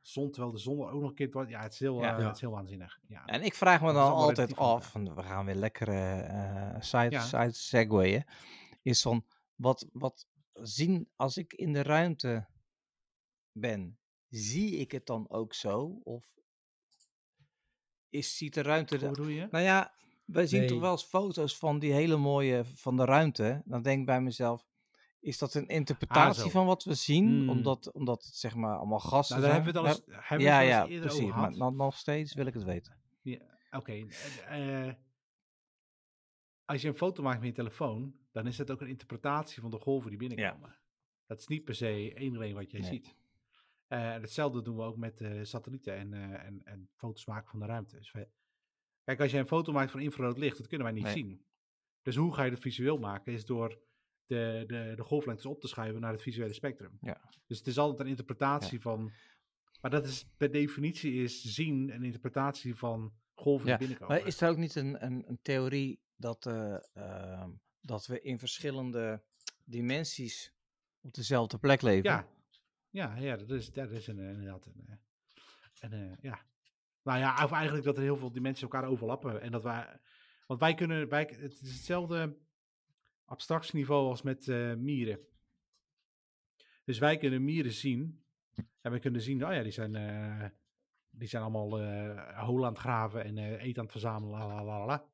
zon, terwijl de zon er ook nog een keer... dwars- Ja, het is heel, Ja. eh, Ja. het is heel waanzinnig. Ja. En ik vraag me Dat dan altijd af, van, we gaan weer lekker eh side, Ja. side segwayen, is van, wat, wat zien als ik in de ruimte ben, zie ik het dan ook zo? Of is, ziet de ruimte... Hoe je? Nou ja, wij zien toch wel eens foto's van die hele mooie van de ruimte. Dan denk ik bij mezelf, is dat een interpretatie zo. van wat we zien? Hmm. Omdat, omdat het zeg maar allemaal gassen Nou, daar zijn? hebben we het al eens, hebben we ja, het al ja, eerder precies. Maar nog steeds wil ik het weten. Oké, eh, eh, als je een foto maakt met je telefoon, dan is dat ook een interpretatie van de golven die binnenkomen. Dat is niet per se één wat jij Nee. ziet. Eh, hetzelfde doen we ook met eh, satellieten en, eh, en, en foto's maken van de ruimte. Dus wij- kijk, als je een foto maakt van infrarood licht, dat kunnen wij niet Nee. zien. Dus hoe ga je dat visueel maken? Is door de, de, de golflengtes op te schuiven naar het visuele spectrum. Ja. Dus het is altijd een interpretatie van. Maar dat is per definitie is zien een interpretatie van golven die binnenkomen. Maar is er ook niet een, een, een theorie dat, eh, ehm, dat we in verschillende dimensies op dezelfde plek leven? Ja, ja, ja dat is, dat is een, inderdaad een, eh, eh, ja. Nou ja, of eigenlijk dat er heel veel dimensies elkaar overlappen. En dat wij, want wij kunnen, wij, het is hetzelfde abstractieniveau als met eh, mieren. Dus wij kunnen mieren zien. En we kunnen zien, oh ja, die zijn, die zijn allemaal holen aan het graven en eten aan het verzamelen. La, la, la.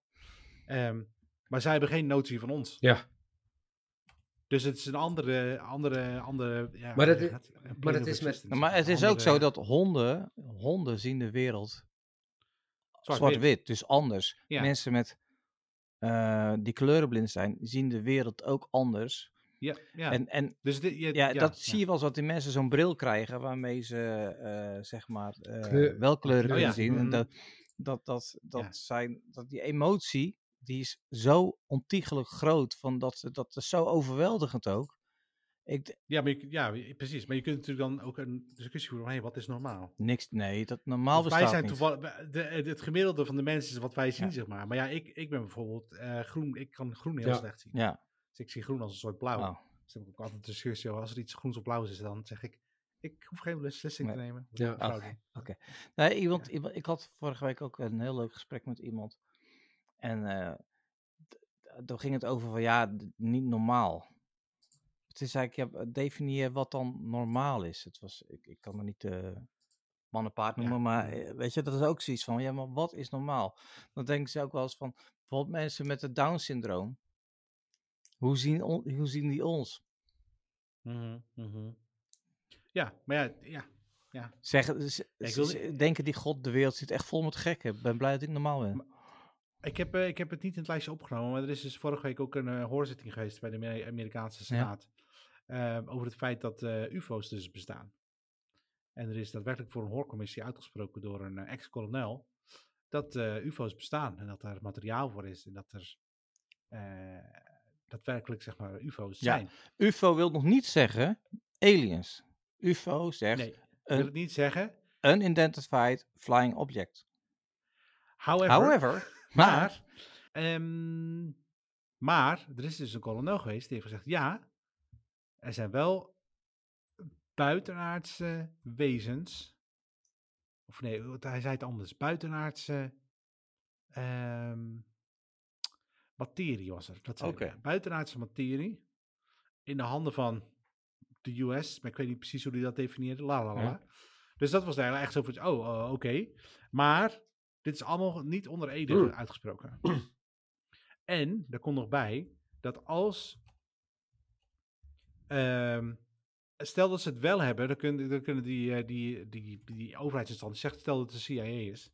Ehm, maar zij hebben geen notie van ons. Ja. Dus het is een andere, andere, andere. Ja, Maar dat is- maar dat of is met- maar het is ook zo dat honden, honden zien de wereld Zwart-wit. dus anders. Ja. Mensen met, eh, die kleurenblind zijn, zien de wereld ook anders. Ja, ja. En, en dus dit, ja, dat ja. zie je wel eens dat die mensen zo'n bril krijgen waarmee ze eh, zeg maar eh, Kleur- wel kleuren Oh, kunnen ja. zien. En Mhm. dat, dat, dat, dat, Ja. zijn, dat die emotie, die is zo ontiegelijk groot, van dat, dat is zo overweldigend ook. Ik, Ja, maar je, ja, precies. Maar je kunt natuurlijk dan ook een discussie voeren van, hé, wat is normaal? niks, nee, dat normaal bestaat wij zijn niet. toevallig, het, gemiddelde van de mensen is wat wij zien, Ja. zeg maar. Maar ja, ik, ik ben bijvoorbeeld eh, groen, ik kan groen heel Ja. slecht zien. Ja, Dus ik zie groen als een soort blauw. nou, Dus dan heb ik ook altijd een discussie over, als er iets groens of blauws is, dan zeg ik, ik hoef geen beslissing te nemen. Ja. Oké. Nee, iemand, iemand- ik had vorige week ook een heel leuk gesprek met iemand. En eh d- daar ging het over van ja, niet normaal. Het is eigenlijk, ja, definieer wat dan normaal is. Het was, ik, ik kan het niet eh man en paard Ja. noemen, maar eh, weet je, dat is ook zoiets van, ja, maar wat is normaal? Dan denken ze ook wel eens van, bijvoorbeeld mensen met het Down-syndroom. Hoe zien, on- hoe zien die ons? Mhm, mhm. Ja, maar ja, ja, ja. Zeggen, ze, ik ze denken die god, de wereld zit echt vol met gekken. Ik ben blij dat ik normaal ben. Ik heb, eh, ik heb het niet in het lijstje opgenomen, maar er is dus vorige week ook een eh, hoorzitting geweest bij de Amer- Amerikaanse Senaat. eh, over het feit dat eh, UFO's dus bestaan. En er is daadwerkelijk voor een hoorcommissie uitgesproken door een ex-kolonel dat UFO's bestaan en dat er materiaal voor is en dat er daadwerkelijk zeg maar UFO's Ja. zijn. UFO wil nog niet zeggen aliens. UFO zegt Nee, ik wil een het niet zeggen. unidentified flying object. However, However, maar, ehm, maar er is dus een kolonel geweest die heeft gezegd: ja, er zijn wel buitenaardse wezens. Of nee, hij zei het anders: buitenaardse ehm, materie was er. Dat ja. Buitenaardse materie in de handen van de US, maar ik weet niet precies hoe die dat definieerde. La la la. Ja. la. Dus dat was eigenlijk echt zo van: oh, oh, oké. Maar dit is allemaal niet onder Ede Mm. uitgesproken. en er komt nog bij dat als. ehm, stel dat ze het wel hebben, dan kunnen, dan kunnen die, eh, die, die, die overheidsinstantie, zegt stel dat het de CIA is,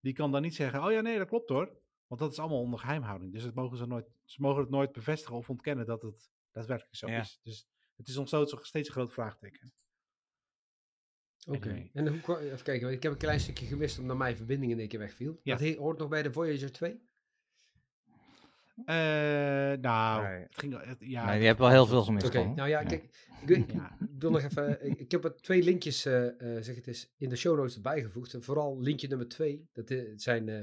die kan dan niet zeggen: oh ja, nee, dat klopt hoor. Want dat is allemaal onder geheimhouding. Dus dat mogen ze, nooit, ze mogen het nooit bevestigen of ontkennen dat het daadwerkelijk zo Ja. is. Dus het is nog steeds een groot vraagteken. Oké. En hoe, even kijken, ik heb een klein stukje gemist omdat mijn verbinding in één keer wegviel. Ja. Dat hoort nog bij de Voyager 2? Eh, nou, Nee. het ging. Het, ja, nee, je hebt wel heel veel gemist. Oké, nou ja, Ja. kijk, ik, ik- Ja. ik wil nog even, ik, ik heb er twee linkjes, eh, eh, zeg het eens, in de show notes erbij gevoegd. En vooral linkje nummer twee, dat zijn, eh,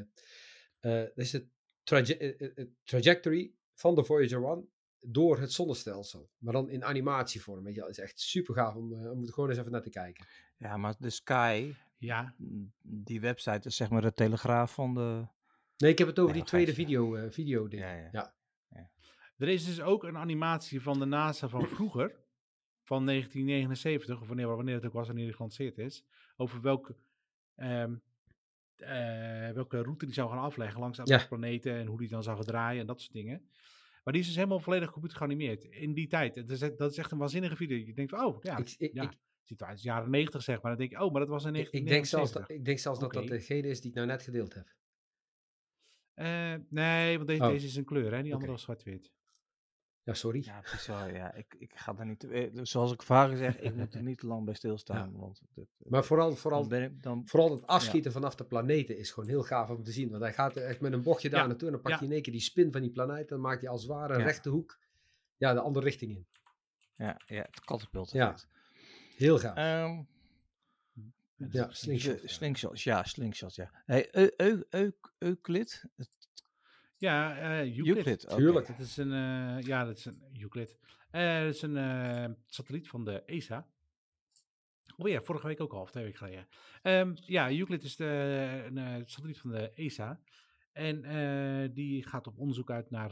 eh, dat is de traje- trajectory van de Voyager 1 door het zonnestelsel. Maar dan in animatievorm, weet je. Dat is echt super gaaf om, eh, om er gewoon eens even naar te kijken. Ja, maar de Sky, ja, mm, die website is zeg maar de telegraaf van de... Nee, ik heb het over Nee, die tweede video, eh, video ding. Ja, ja. ja. Er is dus ook een animatie van de NASA van vroeger, van 1979, of wanneer, wanneer het ook was, wanneer die gelanceerd is, over welke, ehm, eh, welke route die zou gaan afleggen langs andere Ja. planeten en hoe die dan zou gaan draaien en dat soort dingen. Maar die is dus helemaal volledig computer geanimeerd in die tijd. Dat is, dat is echt een waanzinnige video. Je denkt van, oh ja, Ik, ik, ja. ik, als jaren 90 zeg maar. Dan denk je, oh, maar dat was in ik, ik denk zelfs, 1979. dat, ik denk zelfs dat dat degene is die ik nou net gedeeld heb. Eh, nee, want deze, Oh. deze is een kleur, hè? Die andere was zwart-wit. Ja, sorry. Ja, bizar. Ja, ik, ik ga daar niet... te- eh, Zoals ik vaker zeg, ik moet er niet te lang bij stilstaan. Want dit, eh, Maar vooral, vooral, ben ik... Dan, vooral het afschieten vanaf de planeten is gewoon heel gaaf om te zien. Want hij gaat echt met een bochtje daar Ja, naartoe en dan ja. hij in één keer die spin van die planeet. Dan maakt hij als het ware een Ja. rechte hoek ja, de andere richting in. ja, ja, het katapult Ja. Heel gaaf. Ehm, ja, slingshot. ja, slingshots, ja. Hey, Eu- Eu- Eu- Euclid? Ja, eh Euclid. Tuurlijk. Dat is een, eh, ja, dat is een Euclid. Eh, dat is een eh, satelliet van de ESA. Oh ja, vorige week ook al, of twee weken geleden. Ehm, ja, Euclid is de, een eh, satelliet van de ESA. En eh, die gaat op onderzoek uit naar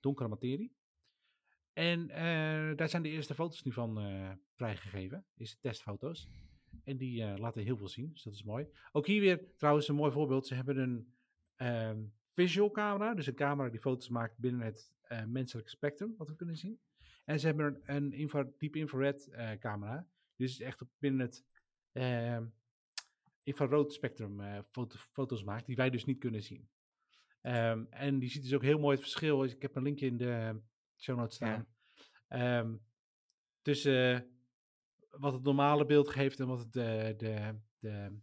donkere materie. En eh, daar zijn de eerste foto's nu van eh, vrijgegeven. Eerste testfoto's. En die eh, laten heel veel zien, dus dat is mooi. Ook hier weer trouwens een mooi voorbeeld. Ze hebben een ehm, visual camera, dus een camera die foto's maakt binnen het menselijke spectrum, wat we kunnen zien. En ze hebben een, een infra, diep infrared camera, dus echt binnen het ehm infrarood spectrum foto, foto's maakt, die wij dus niet kunnen zien. Ehm, en die ziet dus ook heel mooi het verschil. Ik heb een linkje in de show notes staan. Ehm, tussen wat het normale beeld geeft en wat het de, de, de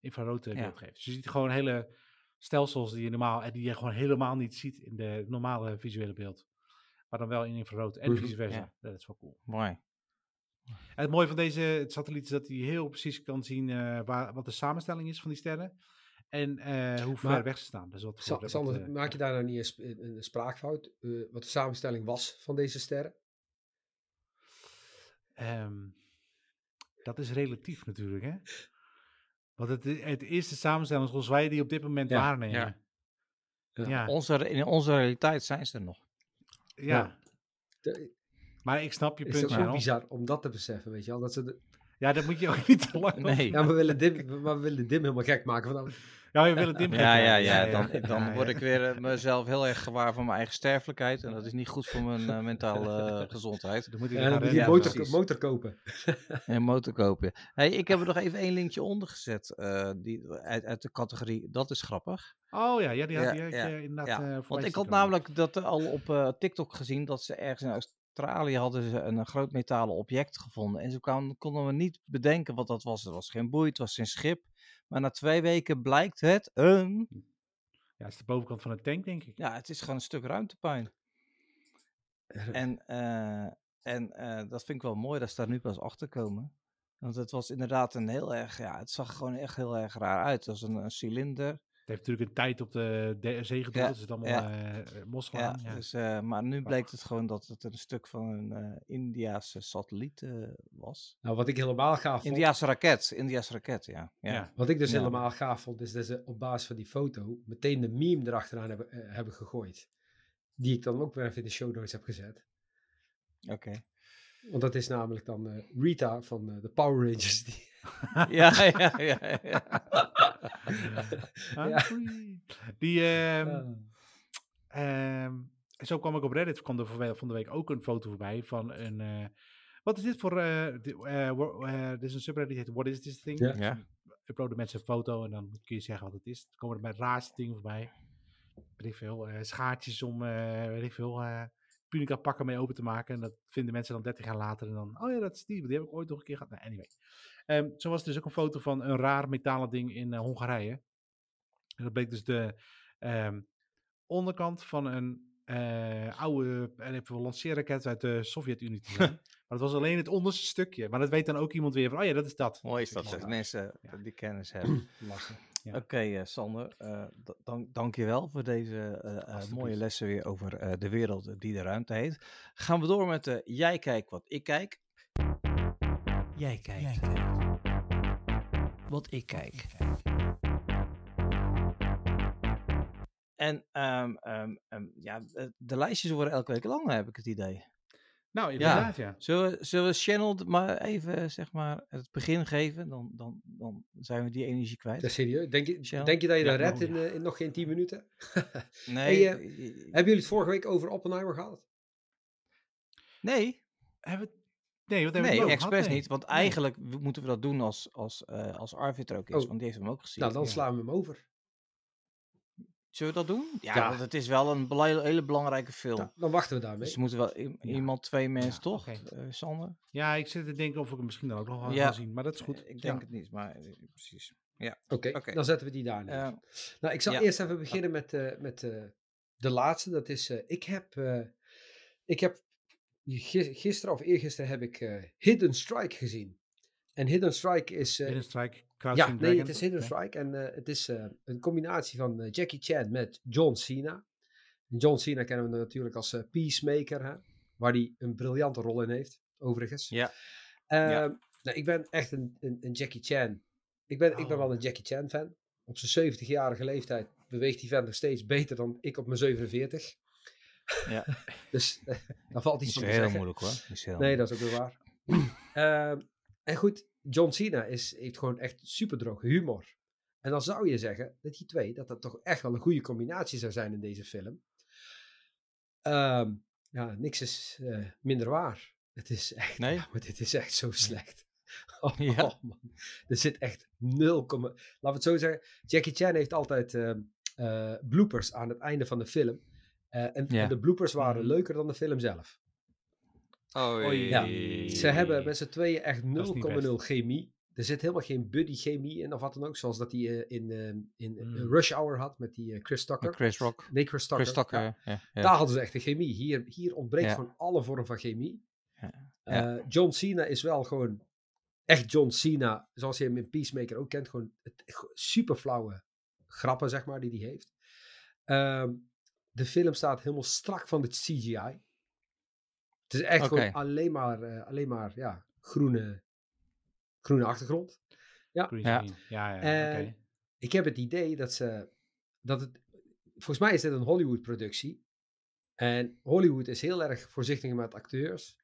infrarood eh, Ja. beeld geeft. Dus je ziet gewoon hele stelsels die je normaal en die je gewoon helemaal niet ziet in de normale visuele beeld. Maar dan wel in infrarood en Mhm. vice versa. Ja. Dat is wel cool. Mooi. En het mooie van deze satelliet is dat hij heel precies kan zien eh, waar, wat de samenstelling is van die sterren. En eh, hoe ver Maar- weg ze staan. Dus wat Sa- wat, Sander, eh, maak je daar nou niet een, sp- een, spraakfout? eh, wat de samenstelling was van deze sterren? Ehm, dat is relatief natuurlijk, hè? Want het, het is de samenstelling zoals wij die op dit moment Ja, waarnemen. ja. Ja. Onze, in onze realiteit zijn ze er nog. Ja. De- Maar ik snap je is punt het ook wel. bizar om dat te beseffen, weet je wel? Dat ze de- Ja, dat moet je ook niet te lang Nee. ja, we willen, Dim, maar we willen Dim helemaal gek maken. Van, Ja, je wil het in Ja, ja, ja. Dan, ja, dan word ik weer eh, mezelf heel erg gewaar van mijn eigen sterfelijkheid. En dat is niet goed voor mijn eh, mentale eh, gezondheid. Dan moet je dan een motor, kopen. En motor kopen. Hey, ik heb er nog even één linkje onder gezet. eh, die, uit, uit de categorie, dat is grappig. Oh ja, ja die had, Ja, die had ja, je inderdaad eh, Want ik had komen. namelijk dat al op eh, TikTok gezien dat ze ergens in Australië hadden ze een, groot metalen object gevonden. En ze kwamen, konden we niet bedenken wat dat was. Het was geen boei, het was geen schip. Maar na twee weken blijkt het een... Ja, het is de bovenkant van een tank, denk ik. Ja, het is gewoon een stuk ruimtepuin. En, eh, en eh, dat vind ik wel mooi dat ze daar nu pas achter komen. Want het was inderdaad een heel erg, ja, het zag gewoon echt heel erg raar uit. Het was een, een cilinder. Heeft natuurlijk een tijd op de, de zee gedoeld. Ja, dus het is allemaal ja. eh, mos Ja, gegaan. Ja, Dus, eh, maar nu bleek het gewoon dat het een stuk van een eh Indiaanse satelliet eh, was. Nou, wat ik helemaal gaaf vond, Indiaanse raket, Indiaanse raket, ja. ja. Ja. wat ik dus Ja. helemaal gaaf vond, is dat ze op basis van die foto meteen de meme erachteraan hebben, eh, hebben gegooid. Die ik dan ook weer even in de show notes heb gezet. Oké. Want dat is namelijk dan eh, Rita van eh, de Power Rangers. Die, Ja, ja, ja. ja. Ah, Ja. Die. Ehm, zo kwam ik op Reddit, kwam er voor- van de week ook een foto voorbij van een... eh, wat is dit voor... eh eh, dit is een subreddit die heet What is this thing? Ja. Dus Ja. dan uploaden mensen een foto en dan kun je zeggen wat het is. Dan komen er bij het raarste dingen voorbij. Weet ik veel. eh, schaartjes om, eh, weet ik veel, eh punica pakken mee open te maken. En dat vinden mensen dan 30 jaar later. En dan, oh ja, dat is die. Die heb ik ooit nog een keer gehad. Nou, anyway. Ehm, zo was dus ook een foto van een raar metalen ding in eh, Hongarije. En dat bleek dus de ehm, onderkant van een eh, oude eh, even lanceerraket uit de Sovjet-Unie te zijn. maar het was alleen het onderste stukje. Maar dat weet dan ook iemand weer van, oh ja, dat is dat. Mooi is dat, dat mensen Ja. die kennis hebben. Ja. Oké, eh, Sander, eh, dank, dank je wel voor deze eh, eh, mooie lessen weer over eh, de wereld die de ruimte heet. Gaan we door met de Jij kijkt wat ik kijk. Jij kijkt wat ik kijk. En ehm, ehm, ehm, ja, eh, de lijstjes worden elke week langer, heb ik het idee. Nou, inderdaad, ja. Zullen we, zullen we Channel maar even zeg maar, het begin geven? Dan, dan, dan zijn we die energie kwijt. Dat is serieus. Denk je, denk je dat je Ja, dat redt nou, in, eh, in nog geen 10 minuten? Nee, Hey, eh, Hebben jullie het vorige week over Oppenheimer gehad? nee, Hebben we... Nee, hebben over expres? Nee. niet. Want eigenlijk moeten we dat doen als, als, eh, als Arvid er ook is. Oh. Want die heeft hem ook gezien. Nou, dan ja. slaan we hem over. Zullen we dat doen? Ja, Ja. want het is wel een bela- hele belangrijke film. Nou, dan wachten we daarmee. Dus moeten wel iemand, twee mensen, toch? oké. Eh, Sander? Ja, ik zit te denken of ik hem misschien dan ook nog wel Ja. ga zien. Maar dat is goed. Eh, Ik denk Ja. het niet, maar precies. Oké, Oké. dan zetten we die daar neer. Nou, ik zal ja. eerst even beginnen met, eh, met eh, de laatste. Dat is, eh, ik heb, eh, ik heb gisteren of eergisteren heb ik eh, Hidden Strike gezien. En Hidden Strike is... eh, Hidden Strike, ja, Crouching nee, Dragon. het is Hidden. Strike. En eh, het is een combinatie van Jackie Chan met John Cena. En John Cena kennen we natuurlijk als Peacemaker, hè, waar hij een briljante rol in heeft, overigens. Ja. Ehm, nou, ik ben echt een, een, een Jackie Chan. Ik ben, ik ben wel Oh. een Jackie Chan fan. Op zijn 70-jarige leeftijd beweegt die vent nog steeds beter dan ik op mijn 47. Ja. dus eh, daar valt niet iets van te heel zeggen. moeilijk hoor. Heel Nee, dat is ook weer waar. Ehm, en goed, John Cena is, heeft gewoon echt super droge humor. En dan zou je zeggen dat die twee, dat dat toch echt wel een goede combinatie zou zijn in deze film. Ehm, ja, niks is eh, minder waar. Het is echt, Nee? ja, maar dit is echt zo slecht. Oh, Ja. man. Er zit echt 0, laten we het zo zeggen. Jackie Chan heeft altijd ehm, eh, bloopers aan het einde van de film. Eh, en, Ja. en de bloopers waren Mhm. leuker dan de film zelf. Oei. Ja, Ze hebben met z'n tweeën echt Dat is niet 0,0 chemie. Er zit helemaal geen buddy chemie in of wat dan ook. Zoals dat hij eh, in, eh, in eh, Mm. Rush Hour had met die Chris Tucker. Chris Rock. Nee, Chris Tucker. Chris Tucker. ja. Ja. Ja, Daar hadden ze echt de chemie. Hier, hier ontbreekt Ja. gewoon alle vorm van chemie. Ja. Eh, John Cena is wel gewoon echt John Cena. Zoals je hem in Peacemaker ook kent. Gewoon het, super flauwe grappen, zeg maar, die hij heeft. Ehm, de film staat helemaal strak van de CGI. Het is echt gewoon alleen maar, eh, alleen maar ja, groene, groene achtergrond. Green Ja. screen. Ja, ja, En oké. ik heb het idee dat ze. Dat het, volgens mij is dit een Hollywood-productie. En Hollywood is heel erg voorzichtig met acteurs.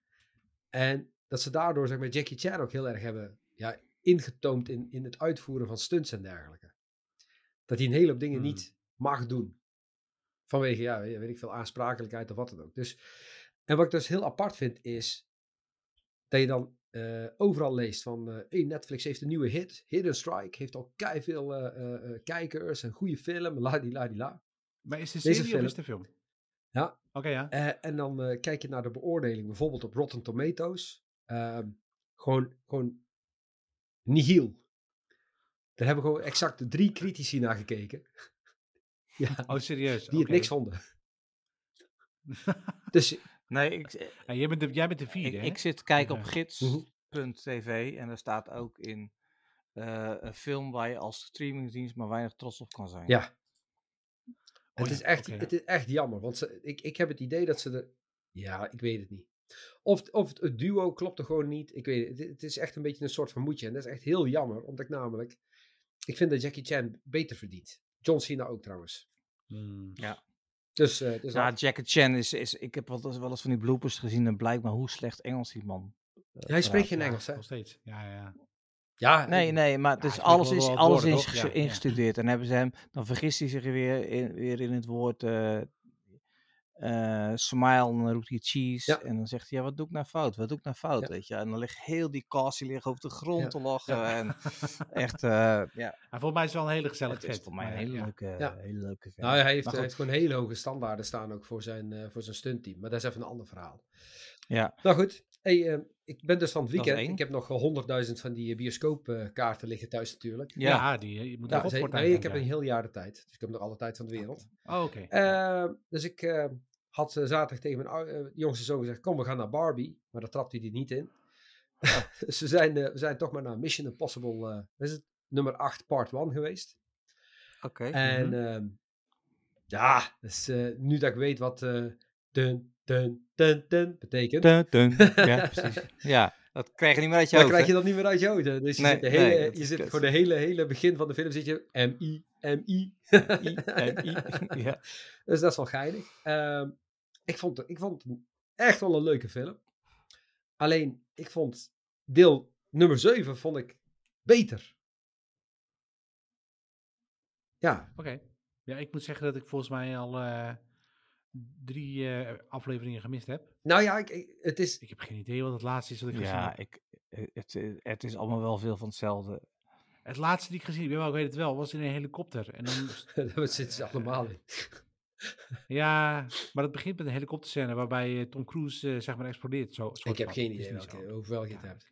En dat ze daardoor zeg maar, Jackie Chan ook heel erg hebben ja, ingetoomd in, in het uitvoeren van stunts en dergelijke. Dat hij een hele hoop dingen Hmm. niet mag doen. Vanwege, ja, weet ik veel, aansprakelijkheid of wat dan ook. Dus, en wat ik dus heel apart vind is dat je dan eh, overal leest van eh, hey, Netflix heeft een nieuwe hit, Hidden Strike, heeft al kei veel kijkers, een goede film, la di la di la. Maar is het deze serie of film- is het een film? Ja. Oké, ja. Eh, en dan eh, kijk je naar de beoordeling, bijvoorbeeld op Rotten Tomatoes. Ehm, gewoon, gewoon nihil. Daar hebben gewoon exact drie critici naar gekeken. Ja, Oh, serieus? die het niks vonden. Dus Nee, ik, Ja, jij, bent de, jij bent de vierde, ik, hè? ik zit kijken op Ja. gids.tv en daar staat ook in eh, een film waar je als streamingdienst maar weinig trots op kan zijn. ja, het, ja, is echt, het is echt jammer. Want ze, ik, ik heb het idee dat ze er... Ja, ik weet het niet. Of, of het, het duo klopt er gewoon niet. Ik weet het. Het, het is echt een beetje een soort van moedje. En dat is echt heel jammer. Omdat ik namelijk... Ik vind dat Jackie Chan beter verdient. John Cena ook trouwens. Hmm. Dus, eh dus Ja, dat- Jackie Chan is, is ik heb wel eens, wel eens van die bloopers gezien en blijkbaar hoe slecht Engels die man. eh, hij spreekt geen Ja, Engels, hè? Nog steeds. Ja, ja, ja. Ja, Nee, nee, maar Ja, dus alles is, alles woorden, is Ja, ja. ingestudeerd. En hebben ze hem, dan vergist hij zich weer in, weer in het woord eh, eh, smile en dan roept hij cheese. Ja. En dan zegt hij, ja, wat doe ik nou fout? Wat doe ik nou fout? Ja. Weet je? En dan ligt heel die cast, die liggen op de grond Ja. te lachen. Ja. En echt, eh, ja, En volgens mij is het wel een hele gezellig het is vet. voor mij een hele ja. leuke, Ja. hele leuke vent. Nou, hij heeft, hij heeft gewoon hele hoge standaarden staan ook voor zijn, eh, voor zijn stuntteam. Maar dat is even een ander verhaal. Ja. Nou goed, hey, eh, ik ben dus van het weekend. Ik heb nog honderdduizend van die bioscoopkaarten liggen thuis natuurlijk. Ja, Ja. die, eh, je moet er voor nee, ik heb een heel jaar de tijd. Dus ik heb nog alle tijd van de wereld. Oh, oké. Eh, dus ik eh, had eh, zaterdag tegen mijn eh, jongste zoon gezegd: Kom, we gaan naar Barbie. Maar daar trapte hij er niet in. dus we zijn, eh, we zijn toch maar naar Mission Impossible. eh, is het? Nummer 8, part 1 geweest. Oké. En ehm, ja, dus, eh, nu dat ik weet wat eh dun, dun, dun, betekent. Dun, dun. Ja, precies. Ja, dat krijg je niet meer uit je Dan hoofd. krijg je dat niet meer uit je hoofd. hè. Dus je Nee, zit, de hele, je zit voor de hele, hele begin van de film zit je M-I, M-I. I, en I. Ja. Dus dat is wel geinig. Ehm, ik, vond, het- ik vond het echt wel een leuke film. Alleen, ik vond deel nummer 7 vond ik beter. Ja, Oké. Ja, ik moet zeggen dat ik volgens mij al eh, drie eh, afleveringen gemist heb. nou ja, ik, ik- het is... Ik heb geen idee wat het laatste is wat ik gezien Ja, heb. ik, eh, het, eh, het is allemaal wel veel van hetzelfde. Het laatste die ik gezien heb, ik weet het wel, was in een helikopter. En dan, Daar zitten ze allemaal in. ja, maar het begint met een helikopterscène waarbij Tom Cruise zeg maar explodeert. Zo, Ik heb van. geen idee welke, over welke Ja. het hebt.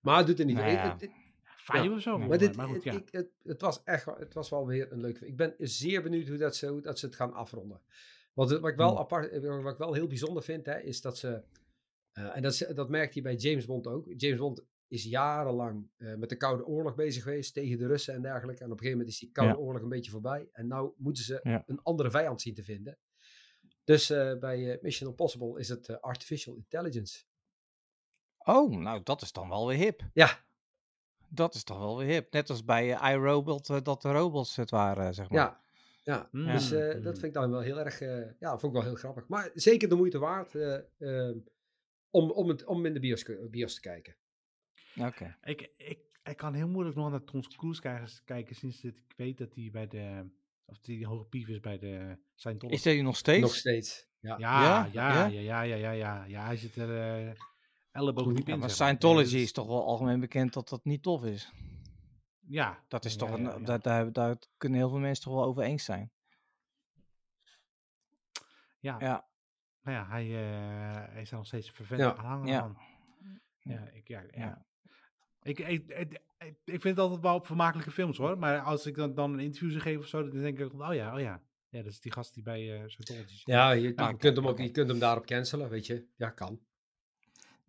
Maar het doet er niet toe. Nou ja. het- het- Vijf Ja. of zo. Maar, dit, goed, het, ja. ik- het, het was echt wel- het was wel weer een leuk. Ik ben zeer benieuwd hoe dat ze, hoe dat ze het gaan afronden. Het- wat ik wel Hmm. apart, eh, wat ik wel heel bijzonder vind, hè, is dat ze. eh, en dat, is- dat merkt hij bij James Bond ook. James Bond is jarenlang eh, met de Koude Oorlog bezig geweest tegen de Russen en dergelijke. En op een gegeven moment is die Koude Ja. Oorlog een beetje voorbij. En nou moeten ze Ja. een andere vijand zien te vinden. Dus bij Mission Impossible is het Artificial Intelligence. Oh, nou, dat is dan wel weer hip. Ja, Dat is toch wel weer hip. Net als bij iRobot, dat de robots het waren, zeg maar. ja, ja. Mm, Dus eh, mm. dat vind ik dan wel heel erg, eh, ja, vond ik wel heel grappig. Maar zeker de moeite waard eh, ehm, om, om, het, om in de bios, bios te kijken. Oké. Ik, ik, ik kan heel moeilijk nog naar Tom Cruise kijken, kijken sinds dat ik weet dat hij bij de, of die hoge pief is bij de Scientology. Is hij nog steeds? Nog steeds. Ja. Ja, Ja? ja, ja, Ja? ja, ja, ja, ja, ja. hij zit er uh, elleboog diep Ja, in. maar zeg maar. Scientology is toch wel algemeen bekend dat dat niet tof is. Ja. Dat is toch een, ja. Daar, daar, daar kunnen heel veel mensen toch wel over eens zijn. Ja, Ja. nou ja, hij, eh, hij is nog steeds vervente Ja. aanhanger Ja. Ja, ik, ja, ja. Ik, ik, ik, vind het altijd wel vermakelijke films hoor. Maar als ik dan, dan een interview zou geven of zo, dan denk ik, oh ja, oh ja. Ja, dat is die gast die bij eh Scientology zit. Ja, je, je oké, kunt hem ook, je kunt hem daarop cancelen, weet je. Ja, kan.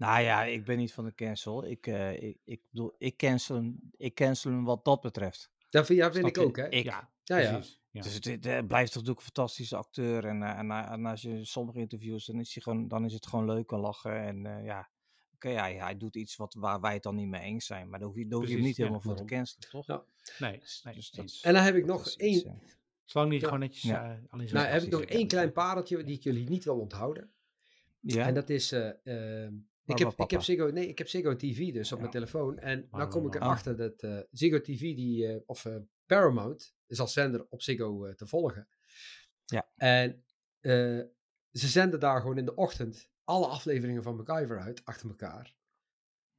Nou ja, ik ben niet van de cancel. Ik, eh, ik, ik bedoel, ik cancel, hem, ik cancel hem wat dat betreft. Dat vind, ja, vind ik ook, hè. Ik, Ja, ja, ja. Dus het, het, eh, blijft toch natuurlijk een fantastische acteur. En, eh, en, en als je sommige interviews, dan is, hij gewoon, dan is het gewoon leuk en lachen. En eh, ja, oké, ja, hij doet iets wat, waar wij het dan niet mee eens zijn. Maar daar hoef je, daar hoef je hem niet ja, helemaal voor te cancelen, toch? Ja. Nee, Dus, nee, dus dat En dan heb ik nog één, iets, Zolang niet Ja. gewoon netjes Ja. eh, alleen nou, heb ik nog één klein pareltje die ik jullie niet wil onthouden. ja? En dat is, eh, ehm, ik, heb, ik, heb? Ziggo, nee, ik heb Ziggo TV dus op Ja. mijn telefoon. En Maar nou kom ik erachter dat eh, Ziggo TV, die, eh, of eh, Paramount, is als zender op Ziggo te volgen. Ja. En ze zenden daar gewoon in de ochtend alle afleveringen van MacGyver uit, achter elkaar.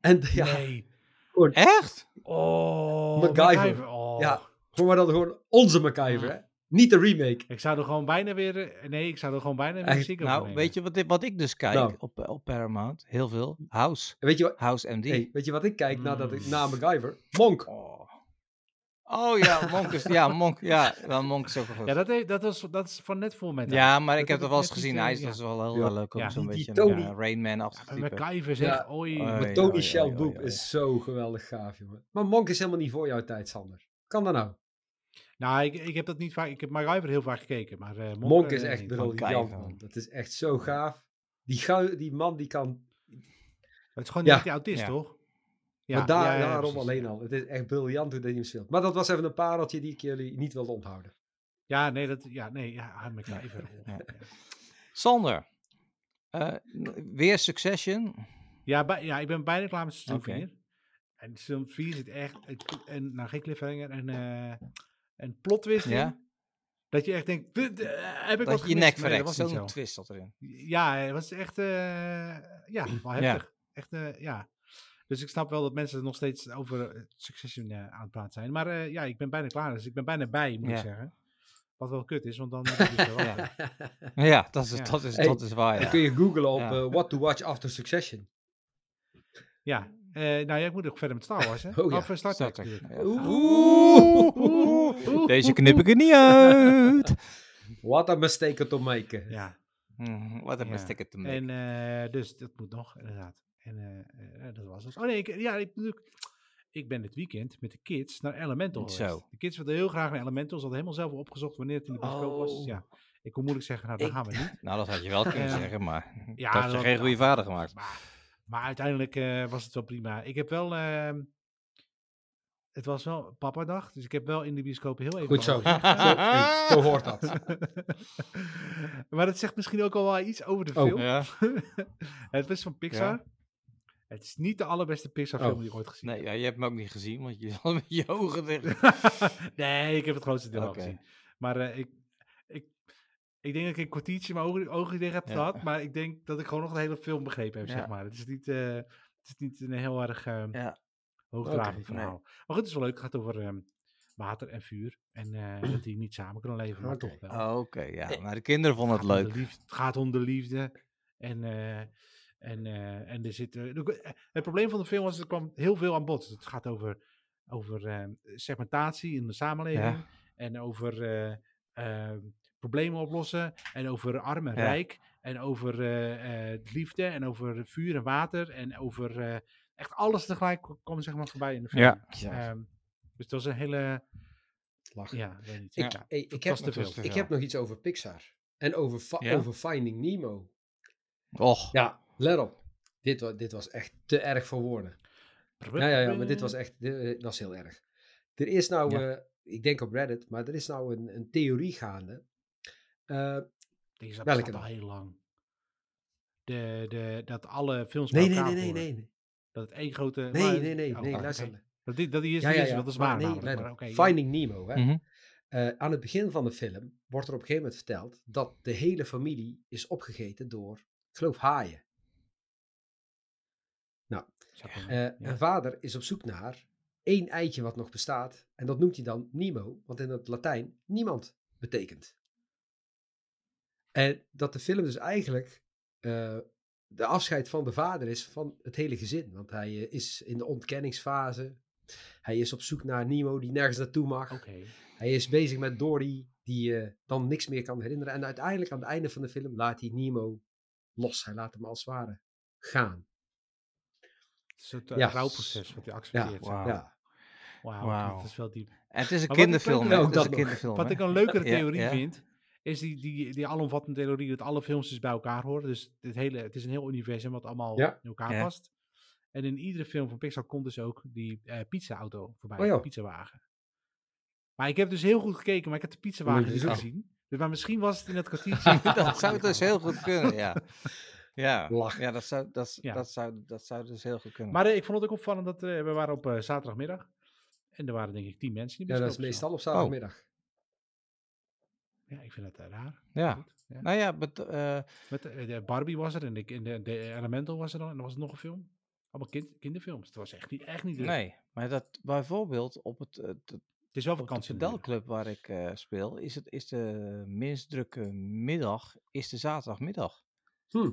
En ja, Nee. gewoon, Echt? Oh, MacGyver. Oh. Ja. gewoon maar dan gewoon onze MacGyver, hè? Niet de remake. Ik zou er gewoon bijna weer... eh, Nee, ik zou er gewoon bijna weer een Ziggo Nou, weet je wat, ik- wat ik dus kijk Nou. op, eh, op Paramount? Heel veel. House. En weet je wat, House MD. hey, weet je wat ik kijk nadat ik, Mm. na MacGyver? Monk. Oh. oh ja, Monk is, ja, Monk, ja, wel, Monk is ook wel goed. Ja, dat, heeft- dat, was, dat is van net voor met Ja, maar ik Dat heb heb het ik wel eens gezien. eh, Hij is ja. wel heel Ja. leuk om Ja. zo'n beetje een Tony- uh, Rainman-achtig En type. MacGyver zegt, Ja. oei. Oh, Maar ja, Tony ja, ja. is zo geweldig gaaf, jongen. Maar Monk is helemaal niet voor jouw tijd, Sander. Kan dat nou? Nou, ik, ik heb dat niet vaak... Ik heb MacGyver heel vaak gekeken, maar eh, Monk, Monk is eh, echt briljant, man. Dat is echt zo gaaf. Die, die man die kan... Het is gewoon Ja. niet die autist, Ja. toch? maar daar, ja, ja, daarom precies, alleen ja. al. Het is echt briljant hoe dat hij hem speelt. Maar dat was even een pareltje die ik jullie niet wilde onthouden. Ja, nee, dat, ja, nee, ja, MacGyver. Ja. ja. Sander, eh, weer Succession. Ja, bij- ja, ik ben bijna klaar met seizoen Oké. 4. En seizoen 4 zit echt, een, nou geen cliffhanger, eh een plot twist in. Ja? Dat je echt denkt, "Dit, eh, heb ik wat Dat je je gemist?" nek Nee, dat verrekt. was niet Zo'n zo. twist zat erin. Ja, het was echt, eh, ja, wel heftig. Echt, eh, ja. Dus ik snap wel dat mensen er nog steeds over Succession eh, aan het praten zijn. Maar eh, ja, ik ben bijna klaar. Dus ik ben bijna bij, moet Ja. ik zeggen. Wat wel kut is, want dan moet ik dus wachten. Ja. Ja, dat is, Ja. Dat is, Hey, dat is waar. Dan Ja. kun je googlen op Ja. What to Watch After Succession. Ja, eh, nou ja, ik moet ook verder met Star Wars, hè? Oh ja, Of eh, Star Trek. Star Trek, natuurlijk. ja. Oeh. Oeh. Deze knip ik er niet uit. What a mistake to make. Ja, Mhm, Wat een Ja. mistake te en maken. eh, dus dat moet nog, inderdaad. En eh, dat was het. Oh nee, ik, ja, ik, ik ben dit weekend met de kids naar Elemental Zo. geweest. De kids wilden heel graag naar Elemental. Ze hadden helemaal zelf opgezocht wanneer het in de bioscoop was. Dus Oh. ja, ik kon moeilijk zeggen, nou, daar gaan we niet. Nou, dat had je wel kunnen zeggen, maar Ja, dat had je geen goede vader gemaakt. Maar, maar uiteindelijk eh, was het wel prima. Ik heb wel... ehm, het was wel papadag, dus ik heb wel in de bioscoop heel even... Goed zo. Zo, hey, zo hoort dat. maar dat zegt misschien ook al wel iets over de Oh. film. Ja. het is van Pixar. Het is niet de allerbeste Pixar film Oh. die ik ooit gezien Nee, heb. ja, je hebt hem ook niet gezien, want je zat met je ogen dicht. nee, ik heb het grootste deel al Oké. gezien. Maar eh, ik, ik denk dat ik een kwartiertje mijn ogen, ogen dicht heb Ja. gehad. Maar ik denk dat ik gewoon nog de hele film begrepen heb, Ja. zeg maar. Het is niet, eh, het is niet een heel erg... eh, Ja. hoogdravend verhaal. Maar goed, het is wel leuk. Het gaat over ehm, water en vuur. En eh, dat die niet samen kunnen leven, maar toch wel. Oh, Oké, ja. Maar de kinderen vonden het leuk. liefde- het gaat om de liefde. En, eh, en, eh, en er zit. eh, eh, het probleem van de film was, er kwam heel veel aan bod. Het gaat over, over eh, segmentatie in de samenleving. En over eh, eh, problemen oplossen. En over arm en Ja. rijk. En over eh, eh, liefde. En over vuur en water. En over eh, echt alles tegelijk kwam zeg maar voorbij in de film. Ja. Ehm, dus dat was een hele. Lachen. Ja, weet niet. Ik, Ja, ik, het heb, te ik heb nog iets over Pixar. En over, over Finding Nemo. Och, Ja, let op. Dit, wa- dit was echt te erg voor woorden. Ja, ja, ja, maar dit was echt, dit, dit was heel erg. Er is nou, Ja. eh, ik denk op Reddit, maar er is nou een, een theorie gaande. Eh, Deze Welke al heel lang. De, de, dat alle films nee, nee, nee, nee, horen. nee. Dat het één grote... Nee, maar- nee, nee, oh, nee, luister. Dat die, dat die is, Ja, ja, ja. dat is waar nee, namelijk, maar. Finding Nemo, hè. mhm. Eh, aan het begin van de film wordt er op een gegeven moment verteld dat de hele familie is opgegeten door, ik geloof, haaien. Eh, ja. Een vader is op zoek naar één eitje wat nog bestaat. En dat noemt hij dan Nemo, want in het Latijn niemand betekent. En dat de film dus eigenlijk eh, de afscheid van de vader is van het hele gezin. Want hij eh, is in de ontkenningsfase. Hij is op zoek naar Nemo die nergens naartoe mag. Oké. Hij is bezig met Dory die eh, dan niks meer kan herinneren. En uiteindelijk aan het einde van de film laat hij Nemo los. Hij laat hem als het ware gaan. Het is het uh, Ja. rouwproces wat hij Ja, accepteert. ja. Wauw, Wauw. dat is wel diep. En het is een Maar wat ik kinderfilm, Ook een dat nog. kinderfilm, Wat ik een leukere Ja, theorie ja. vind, is die, die, die alomvattende theorie dat alle films dus bij elkaar horen. Dus het, hele, het is een heel universum wat allemaal Ja. in elkaar Ja. past. En in iedere film van Pixar komt dus ook die eh pizza-auto voorbij, Oh de pizzawagen. Maar ik heb dus heel goed gekeken, maar ik heb de pizzawagen niet gezien. Dus maar misschien was het in het kwartiertje. dat zou dus heel goed kunnen, ja. Ja, Lachen. ja dat, zou, dat, is- Ja. Dat, zou, dat zou dus heel goed kunnen. Maar eh, ik vond het ook opvallend dat eh, we waren op eh, zaterdagmiddag. En er waren denk ik tien mensen in de Ja, dat is meestal op zaterdagmiddag. Ja, ik vind dat eh, raar. ja. Nou ja, bet- eh, Met eh, de Barbie was er en de, de, de Elemental was er dan. En er was nog een film. Allemaal kind, kinderfilms. Het was echt niet, echt niet druk. nee. Maar dat bijvoorbeeld op het, het, het is wel op de vakantie. natuurlijk. pedelclub waar ik speel, is, het, is de minst drukke middag, is de zaterdagmiddag. Hm.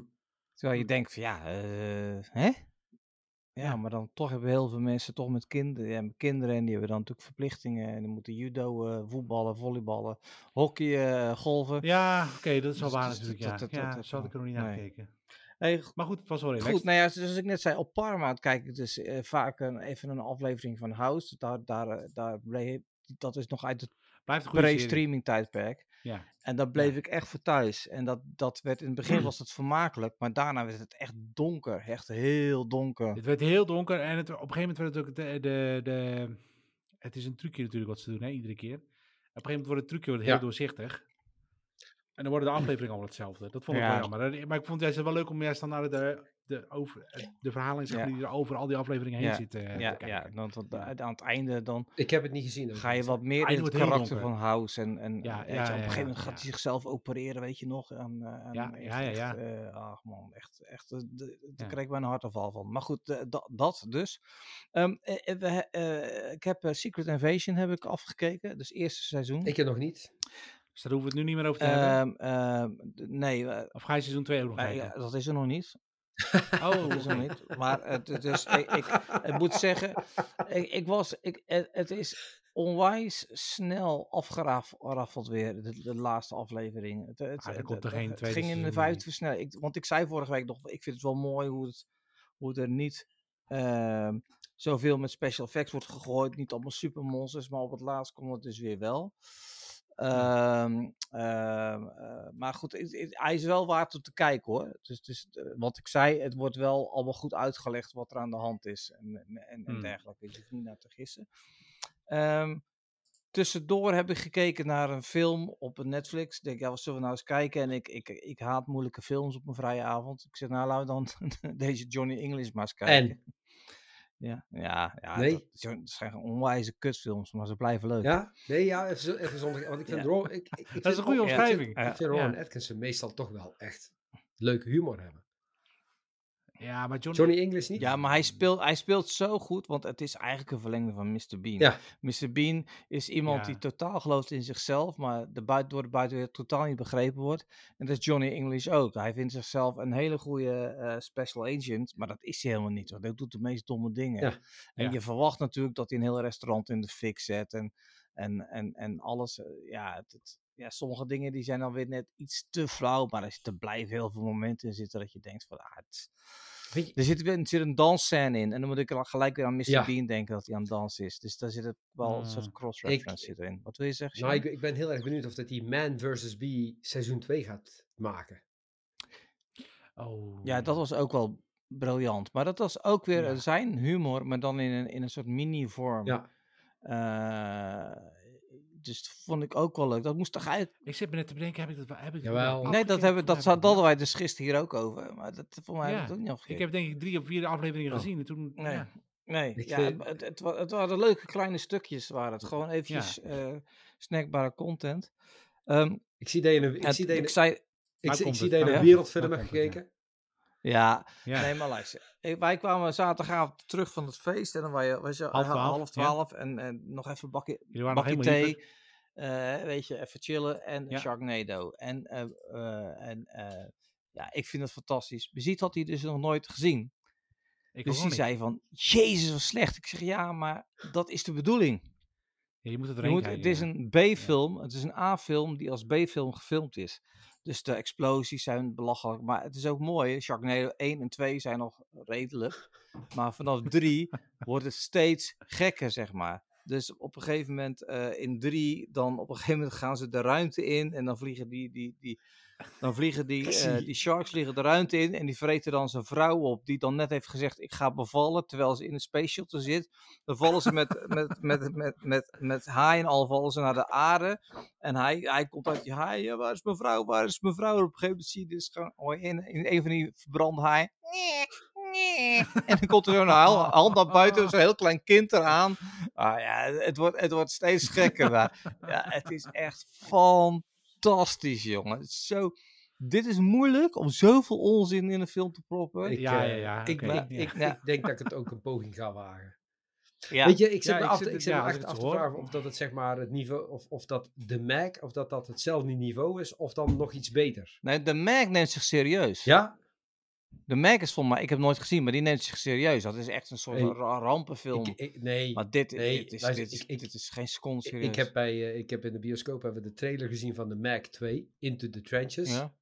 Terwijl je denkt van ja, hè? Ja, maar dan toch hebben heel veel mensen toch met kinderen, ja, met kinderen en die hebben dan natuurlijk verplichtingen en die moeten judo, eh, voetballen, volleyballen, hockey, eh, golven. Ja, oké, dat is wel Dus- waar dus natuurlijk. Ja, dat- ja zo had ik er nog niet nee. naar gekeken. Hey, Maar goed, het was wel relaxed. Goed, nou ja, zoals ik net zei, op Paramount kijk ik dus eh, vaak een, even een aflevering van House. Daar, daar, daar bleef, dat is nog uit het pre-streaming tijdperk. Ja. En daar bleef ik echt voor thuis. En dat, dat werd in het begin was het vermakelijk, maar daarna werd het echt donker. Echt heel donker. Het werd heel donker en het, op een gegeven moment werd het ook de, de, de... Het is een trucje natuurlijk wat ze doen, hè, iedere keer. Op een gegeven moment wordt het trucje wordt heel Ja. doorzichtig. En dan worden de afleveringen allemaal hetzelfde. Dat vond ik wel jammer. Maar ik vond het juist wel leuk om juist dan naar de, de, over, de verhalen zeg Ja. die er over al die afleveringen heen Ja, zitten eh, Ja, ja dan, tot, aan het einde dan Ik heb het niet gezien. ga je wat meer in het karakter van House. En, en Ja, je, op een ja, gegeven moment ja, gaat hij zichzelf opereren, weet je nog. En, eh, en Ja, echt, ja, ja, ja. echt, eh, ach man, echt, echt, eh, daar krijg ik bijna een hartaanval van. Maar goed, eh, dat, dat dus. Ehm, eh, eh, we, eh, ik heb eh, Secret Invasion heb ik afgekeken, dus eerste seizoen. Ik heb nog niet. Dus daar hoeven we het nu niet meer over te hebben. Ehm, ehm, nee, eh, Of ga je seizoen 2 ook nog nee, kijken? ja, dat is er nog niet. Oh, Dat is nog niet. Maar het, het is, ik, ik, ik moet zeggen, ik, ik was, ik, het, het is onwijs snel afgeraffeld weer, de, de laatste aflevering. Het, het, Ah, het- ging in de vijfde versnelling. Ik, want ik zei vorige week nog, ik vind het wel mooi hoe het, hoe het er niet ehm, zoveel met special effects wordt gegooid. Niet allemaal supermonsters, maar op het laatst komt het dus weer wel. Ehm, ehm, eh, maar goed, het- het- hij is wel waard om te kijken hoor. Dus, dus, wat ik zei, het wordt wel allemaal goed uitgelegd wat er aan de hand is en, en, en Hmm. dergelijke. Je hoeft niet naar te gissen. Ehm, tussendoor heb ik gekeken naar een film op Netflix. Ik denk, ja, wat zullen we nou eens kijken? En ik, ik, ik haat moeilijke films op een vrije avond. Ik zeg, nou, laten we dan deze Johnny English maar eens kijken. En? Ja, ja, ja Nee? dat, het zijn onwijze kutfilms, maar ze blijven leuk. Ja? Nee, ja, even, even zonder... Want ik vind Ja. Ik, ik, ik dat is een goede Ro- ik vind- omschrijving. Ik vind Rowan. Atkinson meestal toch wel echt leuke humor hebben. Ja, maar Johnny... Johnny English niet? Ja, maar hij speelt, hij speelt zo goed, want het is eigenlijk een verlengde van Mr. Bean. Ja. Mr. Bean is iemand Ja. die totaal gelooft in zichzelf, maar de buiten, door de buitenwereld totaal niet begrepen wordt. En dat is Johnny English ook. Hij vindt zichzelf een hele goede eh, special agent, maar dat is hij helemaal niet. Want hij doet de meest domme dingen. Ja. En Ja. je verwacht natuurlijk dat hij een heel restaurant in de fik zet en, en, en, en alles. eh, ja, het, het- ja, sommige dingen die zijn dan weer net iets te flauw, maar er zitten blijven heel veel momenten in zitten dat je denkt van, ah, het, je- er zit, weer- er zit een dansscène in. En dan moet ik gelijk weer aan Mr. Ja. Bean denken dat hij aan dansen is. Dus daar zit het wel een soort Mm. cross-reference erin. Wat wil je zeggen? Nou, ik, ik ben heel erg benieuwd of dat die Man vs. Bee seizoen 2 gaat maken. Oh. Ja, dat was ook wel briljant. Maar dat was ook weer Ja. zijn humor, maar dan in een, in een soort mini-vorm. Ja. Eh, dus dat vond ik ook wel leuk. Dat moest toch uit... Ik zit me net te bedenken, heb ik dat wel- heb ik Jawel. wel Nee, dat, hebben, dat, dat hadden wij dus gisteren hier ook over. Maar dat, voor mij heb ik Ja, het ook niet. Ik heb denk ik drie of vier afleveringen Oh. gezien en toen... Nee. Ja. Nee, Ik ja, vind- het, het, wa- het waren leuke kleine stukjes. Waren het. Gewoon eventjes eh, snackbare content. Ehm, Ik zie dat je een, ik zie dat je, ik zei, ik, zie- ik komt zie het, dat je maar een ja. wereldfilm Maar hebt komt het, gekeken. Ja, Ja. Nee, maar luister. Wij kwamen zaterdagavond terug van het feest en dan was je, je Half ha- twaalf, half ja. en, en nog even een bakje, waren bakje thee. eh, weet je, even chillen en Ja. Sharknado. En, eh, eh, en ja, ik vind het fantastisch. Beziet had hij dus nog nooit gezien. Ik dus die niet. zei van, jezus, wat slecht. Ik zeg, ja, maar dat is de bedoeling. Ja, je moet het Je moet, het is een B-film, het is een A-film die als B-film gefilmd is. Dus de explosies zijn belachelijk, maar het is ook mooi. Sharknado 1 en 2 zijn nog redelijk, maar vanaf 3 wordt het steeds gekker, zeg maar. Dus op een gegeven moment eh, in 3, dan op een gegeven moment gaan ze de ruimte in en dan vliegen die, die, die, dan vliegen die, eh, die sharks vliegen de ruimte in en die vreten dan zijn vrouw op, die dan net heeft gezegd ik ga bevallen, terwijl ze in een space shuttle zit. Dan vallen ze met, met, met, met, met, met haai en al vallen ze naar de aarde. En hij, hij komt uit die haai, ja, waar is mijn vrouw, waar is mijn vrouw? En op een gegeven moment zie je dus gewoon in, in een van die verbrande haaien. En dan komt er zo'n hand naar buiten, zo'n heel klein kind eraan. Ah ja, het wordt, het wordt steeds gekker. Maar ja, het is echt fantastisch, jongen. Zo, dit is moeilijk om zoveel onzin in een film te proppen. Ik, Ja, eh, ja, ja, Ik, ik, ja. ik, Ja. ik denk dat ik het ook een poging ga wagen. ja. Weet je, ik zit Ja, me, ik af, zit ik zit ja, me echt af te vragen of dat het zeg maar het niveau, of, of dat de Mac, of dat dat hetzelfde niveau is, of dan nog iets beter. Nee, de Mac neemt zich serieus. Ja? De Mac is volgens mij, ik heb nooit gezien, maar die neemt zich serieus. Dat is echt een soort rampenfilm. Ik, ik- nee. maar dit, nee, dit, is, luister, dit, is, ik- dit is geen seconde Ik, serieus. ik heb bij, eh, ik heb in de bioscoop hebben we de trailer gezien van de Mac 2, Into the Trenches. Ja?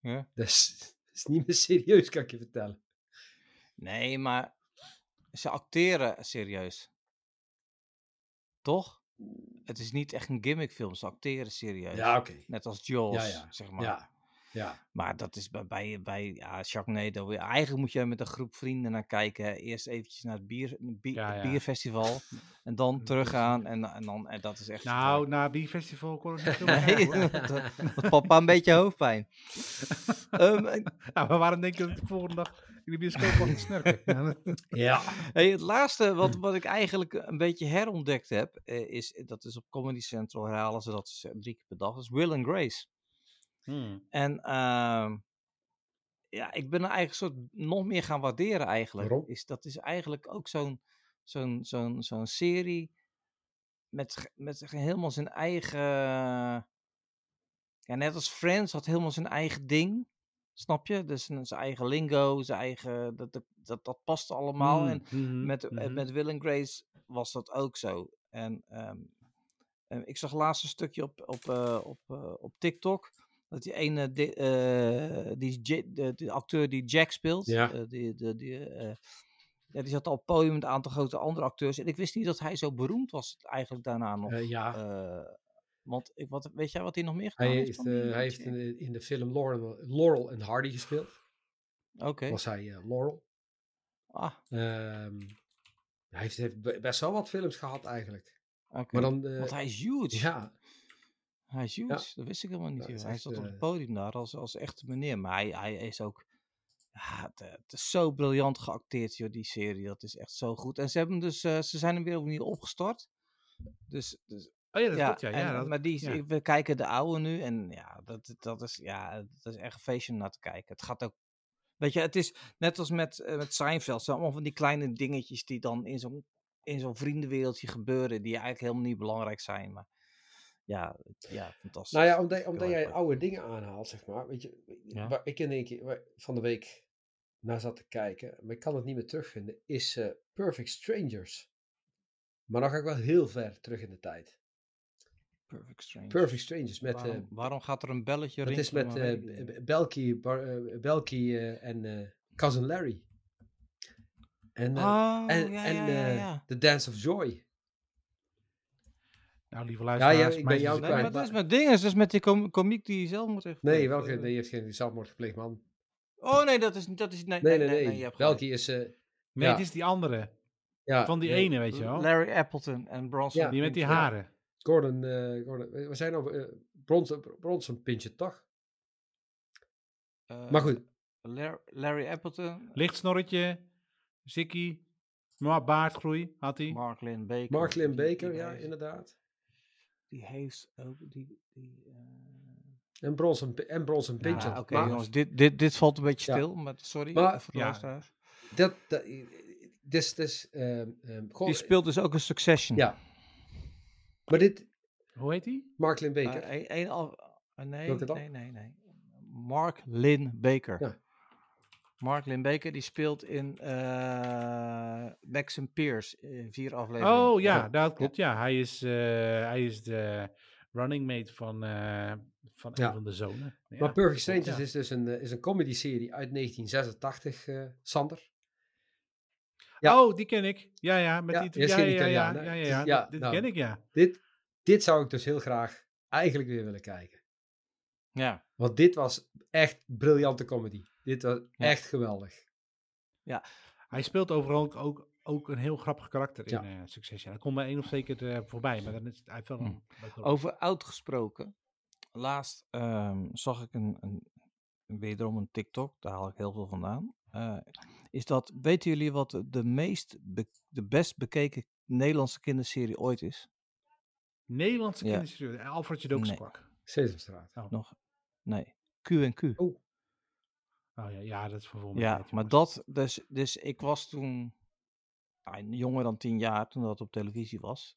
Ja? Dat, is, dat is niet meer serieus, kan ik je vertellen. Nee, maar ze acteren serieus. Toch? Het is niet echt een gimmickfilm, ze acteren serieus. Ja, oké. Net als Jaws, Ja, ja. zeg maar. Ja, ja. Maar dat is bij, bij, bij ja, Sharknado. Eigenlijk moet je met een groep vrienden naar kijken. hè. Eerst eventjes naar het, bier, een bier, Ja, het ja. bierfestival. En dan teruggaan. En, en, dan, en dat is echt... Nou, na Bierfestival kon ik niet veel Nee, dat dat papa een beetje hoofdpijn. Nou, maar waarom denk je dat ik de volgende dag in de bioscoop was snurken? Ja, hey, het laatste wat, wat ik eigenlijk een beetje herontdekt heb, eh, is, dat is op Comedy Central herhalen ze dat drie keer per dag, dat is Will and Grace. Hmm. En ehm, ja, ik ben er eigenlijk soort nog meer gaan waarderen eigenlijk. Waarom? Is, dat is eigenlijk ook zo'n zo'n zo'n zo'n serie met, met helemaal zijn eigen... Ja, net als Friends had helemaal zijn eigen ding. Snap je? Dus zijn eigen lingo, zijn eigen... Dat, dat, dat, past allemaal. En Mhm, met, mhm. met Will and Grace was dat ook zo. En ehm, eh, ik zag laatst een stukje op, op, eh, op, eh, op TikTok. Dat die ene, eh, die, Ja- de, de acteur die Jack speelt. Ja. eh, die, de, die, eh, ja, die zat al op het podium met een aantal grote andere acteurs. En ik wist niet dat hij zo beroemd was eigenlijk daarna nog. Ja. Want ik, wat, weet jij wat hij nog meer gedaan Hij heeft? die- hij heeft in, in de film Laurel, Laurel en Hardy gespeeld. Oké. Was hij Laurel. Ah, Ehm, hij heeft, heeft be- best wel wat films gehad eigenlijk. oké. Maar dan... Want hij is huge. ja, Hij is huge, dat wist ik helemaal niet. Hij zat op het eh, podium daar als, als echte meneer. Maar hij, hij is ook... Ja, het, het is zo briljant geacteerd, joh, die serie. Dat is echt zo goed. En ze, hebben dus, eh, ze zijn hem weer opnieuw opgestart. Dus, dus Oh ja, dat ja, klopt, ja. en, ja dat, maar die, ja. we kijken de oude nu. En ja, dat, dat, is, ja, dat is echt een feestje om naar te kijken. Het gaat ook Weet je, het is net als met, eh, met Seinfeld. Zijn allemaal van die kleine dingetjes die dan in zo'n, in zo'n vriendenwereldje gebeuren. Die eigenlijk helemaal niet belangrijk zijn. Maar ja, het- ja fantastisch. Nou ja, omdat, omdat jij oude dingen aanhaalt, zeg maar. Weet je, Ja. waar ik in één keer waar- van de week naar zat te kijken, maar ik kan het niet meer terugvinden, is eh, Perfect Strangers. Maar dan ga ik wel heel ver terug in de tijd. Perfect Strange. Perfect Strangers met, waarom, eh, waarom gaat er een belletje dat is rinkelen, met. B- Belky, Belky en Cousin Larry. En, Oh, en, ja, en. The Dance of Joy. Nou, lieve ja, luisteraars. ik ben jou is- Nee, maar dat is met dingen. Dat is met die com komiek die zelf moet heeft Nee, welke? Nee, je heeft geen zelfmoord gepleegd, man. Oh nee, dat is niet. Dat is, nee, Nee, nee, nee. gelijk. Belky is... eh, Nee, Ja. het is die andere. ja, Van die nee, ene, weet je wel. Larry Appleton en Bronson. Ja, Die met die haren. Gordon, eh, Gordon, we zijn nou uh, Bronson, Bronson Pinchot, toch? Eh, Maar goed, Larry, Larry Appleton, Licht snorretje. Zikkie. Maar baardgroei had hij. Mark Lynn Baker. Mark Lynn die- Baker, die ja, inderdaad. Die heeft ook. Die, die, eh, En Bronson, Pi- en Bronson Ja, Pinchot. Ja, oké maar jongens, dit, dit, dit valt een beetje Ja. stil, maar sorry Maar- voor de Ja. luisteraars. dat, dat, dus, dus, ehm, ehm, goh, Die speelt dus ook een Succession. Ja. maar dit, Hoe heet die? Mark Lynn Baker. een- een af- eh, nee, nee, nee, nee. Mark Lynn Baker. Ja. Mark Lynn Baker, die speelt in eh Max and Pierce, eh, vier afleveringen. Oh ja, Ja. dat klopt. Ja, hij is, eh, hij is de running mate van, eh, van Ja. een van de zonen. Ja, maar Perfect Strangers ja. is dus een, is een comedy-serie uit 1986, eh Sander. Ja. Oh, die ken ik. Ja, ja. Met Ja, die, Italiaan, ja, ja, ja, ja, ja, dit- Dit nou. ken ik, ja. Dit, dit zou ik dus heel graag eigenlijk weer willen kijken. Ja. Want dit was echt briljante comedy. Dit was Ja. echt geweldig. Hij speelt overal ook, ook, ook een heel grappig karakter Ja. in eh Succession. Hij komt bij één of twee keer eh, voorbij, maar dan is het, hij wel een... Hm. Over oud gesproken. Laatst ehm, zag ik een, een, wederom een TikTok, daar haal ik heel veel vandaan. Eh, is dat, weten jullie wat de meest, be- de best bekeken Nederlandse kinderserie ooit is? Nederlandse Ja. kinderserie. Alfredje Dooksprak. Sesamstraat. Nog? Nee. Q&Q. Oh, Oh ja, ja, dat is mij. Ja, maar dat, dus, dus ik was toen ah, jonger dan tien jaar toen dat op televisie was.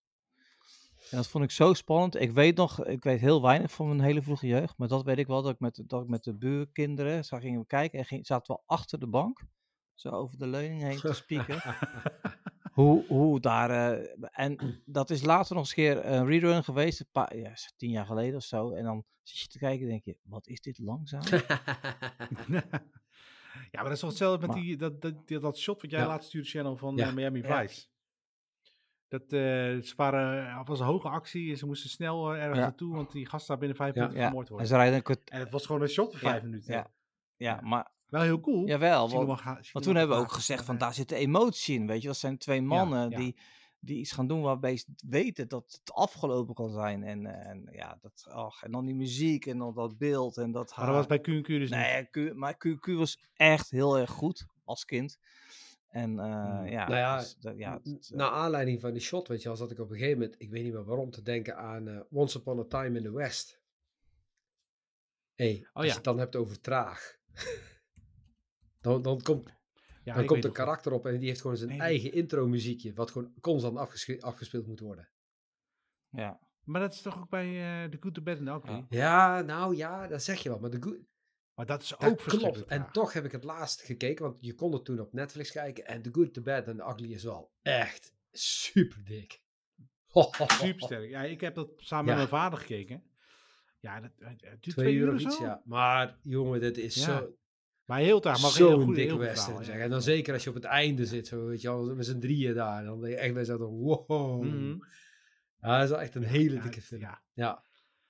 En dat vond ik zo spannend. Ik weet nog, ik weet heel weinig van mijn hele vroege jeugd, maar dat weet ik wel, dat ik met, dat ik met de buurkinderen, zo gingen we kijken en ging, zaten we achter de bank, zo over de leuning heen te spieken. hoe, hoe daar, eh, en dat is later nog eens een keer een rerun geweest, een paar, ja, tien jaar geleden of zo. En dan zit je te kijken en denk je, wat is dit langzaam? ja, maar dat is toch hetzelfde met Maar- die, dat, dat, dat, shot wat jij Ja. laatst stuurde, channel van Ja. eh, Miami. Vice. Dat eh, ze waren, het was een hoge actie en ze moesten snel ergens naartoe, want die gast daar binnen vijf minuten vermoord en worden. ze rijden een En het was gewoon een shot van vijf minuten. Ja, Ja. maar Wel heel cool. jawel, want, want toen hebben we ook gezegd van eh, daar zit de emotie in, weet je. Dat zijn twee mannen ja. Die, die iets gaan doen waarbij ze weten dat het afgelopen kan zijn. En, eh, en ja, dat, ach, en dan die muziek en dan dat beeld en dat Maar dat was haar. bij Q&Q dus niet. Nee, Q, maar QQ was echt heel erg goed als kind. En eh, Hmm. ja, Nou ja, dus dat- ja, Naar aanleiding van die shot, weet je, wel, zat ik op een gegeven moment, ik weet niet meer waarom, te denken aan Once Upon a Time in the West. hey, als Oh ja. je het dan hebt over traag. dan, dan komt, Ja, dan komt een karakter op en die heeft gewoon zijn Nee, eigen intro muziekje, wat gewoon constant afgespeeld moet worden. ja. Maar dat is toch ook bij eh The Good, The Bad and The Ugly? Ja. Nou ja, dat zeg je wel, maar de good, Maar dat is dat ook klopt. En toch heb ik het laatst gekeken, want je kon het toen op Netflix kijken en The Good, The Bad and The Ugly is wel echt super dik. Super sterk. Ja, ik heb dat samen Ja. met mijn vader gekeken. Ja, dat, het twee, Twee uur of of iets, zo. ja. Maar jongen, dit is Ja. zo, Maar heel traag. Maar heel Zo'n goed, dikke heel goed western. verhaal, zeg. ja. En dan zeker als je op het einde zit, zo, weet je wel, met z'n drieën daar. Dan ben je echt bij zo van, wow. Mhm. Ja, dat is wel echt een hele Ja, dikke film. Ja. Ja.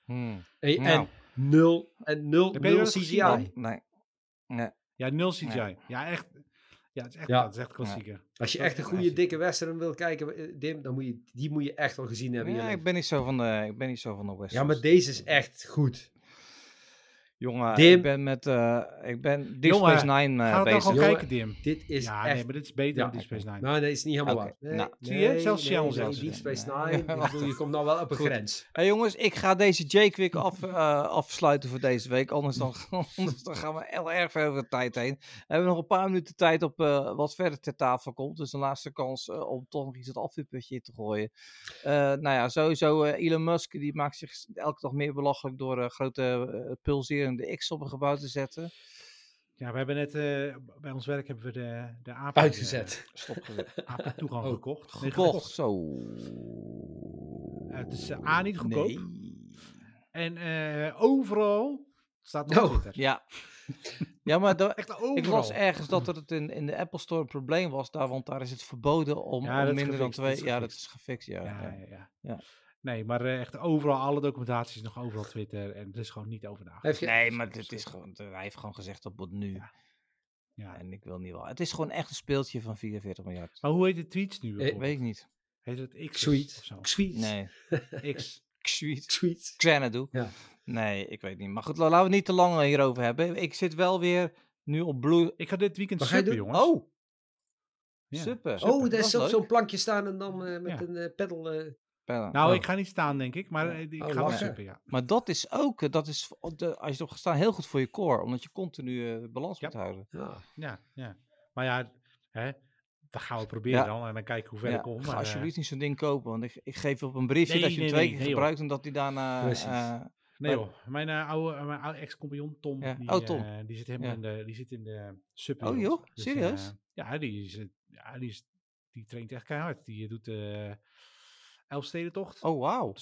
Hmm. En, Nou. en nul, en nul, nul CGI. gezien Nee. Nee. ja, nul CGI. Ja, echt. Ja, het is echt, Ja. dat is echt klassieker. Als je echt een goede klassieker. dikke western wil kijken, eh, Dim, dan moet je, die moet je echt wel gezien hebben Ja, ik ben niet zo van de, ik ben niet zo van de westerns. Ja, maar deze is echt goed. Jongen, Dim. ik ben met, eh, ik ben Deep Jongen, Space Nine Ga het nou bezig. gewoon Jongen, kijken, Dim. Dit is Ja, echt... nee, maar dit is beter Ja, dan Deep Space Nine. Nou, nee, is niet helemaal waar. Nee, nou, zie je? nee, Zelfs nee, zelfs. Deep Space Nee. Nine. Ik bedoel, je komt nou wel op een Goed. grens. Hey jongens, ik ga deze J-Quick af, eh, afsluiten voor deze week. Anders dan, anders dan gaan we heel erg ver over de tijd heen. We hebben nog een paar minuten tijd op eh, wat verder ter tafel komt. Dus een laatste kans eh, om toch nog iets het afvuurputje in te gooien. Eh, nou ja, sowieso eh, Elon Musk die maakt zich elke dag meer belachelijk door eh, grote eh, pulserende X op een gebouw te zetten. Ja, we hebben net, eh, bij ons werk hebben we de, de apen, Uitgezet. Stopgezet. eh, apen toegang Oh, gekocht. Nee, Gekocht, zo. Het is, eh, A, niet goedkoop. Nee. En eh, overal staat op Oh, Twitter. Ja. ja, maar overal. ik las ergens dat er het in, in de Apple Store een probleem was daar, want daar is het verboden om, Ja, minder dan gefixt, twee... Ja, dat is gefixt, ja. Ja, ja. ja, ja. Ja. Nee, maar eh, echt overal, alle documentatie is nog overal Twitter. En er is gewoon niet over nagedacht. Nee, maar dit is gewoon, hij heeft gewoon gezegd dat wordt nu. Ja. Ja. En ik wil niet wel. Het is gewoon echt een speeltje van 44 miljard. Maar hoe heet de tweets nu? Eh, bijvoorbeeld? Weet ik niet. Heet het X Sweet. of zo? Sweet. Nee. X. Sweet. Sweet. Xanadu. Ja. Nee, ik weet niet. Maar goed, laten we het niet te lang hierover hebben. Ik zit wel weer nu op Blue... Ik ga dit weekend suppen, jongens. Oh, Ja. super. Oh, daar is zo'n plankje staan en dan eh, met Ja. een eh pedal. eh, Pellen. Nou, Oh. ik ga niet staan, denk ik. Maar eh, ik Oh, ga wel suppen, ja. Maar dat is ook, eh, dat is, als je erop gaat staan, heel goed voor je core. Omdat je continu eh, de balans Ja. moet houden. ja. Ja, ja. Maar ja, hè, dat gaan we proberen Ja. dan. En dan kijken hoe ver Ja, ik kom. ga Maar, alsjeblieft niet zo'n ding kopen. Want ik, ik geef op een briefje Nee, dat je nee, twee nee, keer gebruikt. En dat hij daarna... Precies. eh, Nee joh, mijn eh, oude, mijn oude ex-compagnon Tom, Ja. die, Oh, Tom. eh, die zit helemaal Ja. in de, die zit in de sub. Oh, joh? Serieus? ja, die is, ja, die is, die traint echt keihard. Die doet de Elfstedentocht, oh, wauw.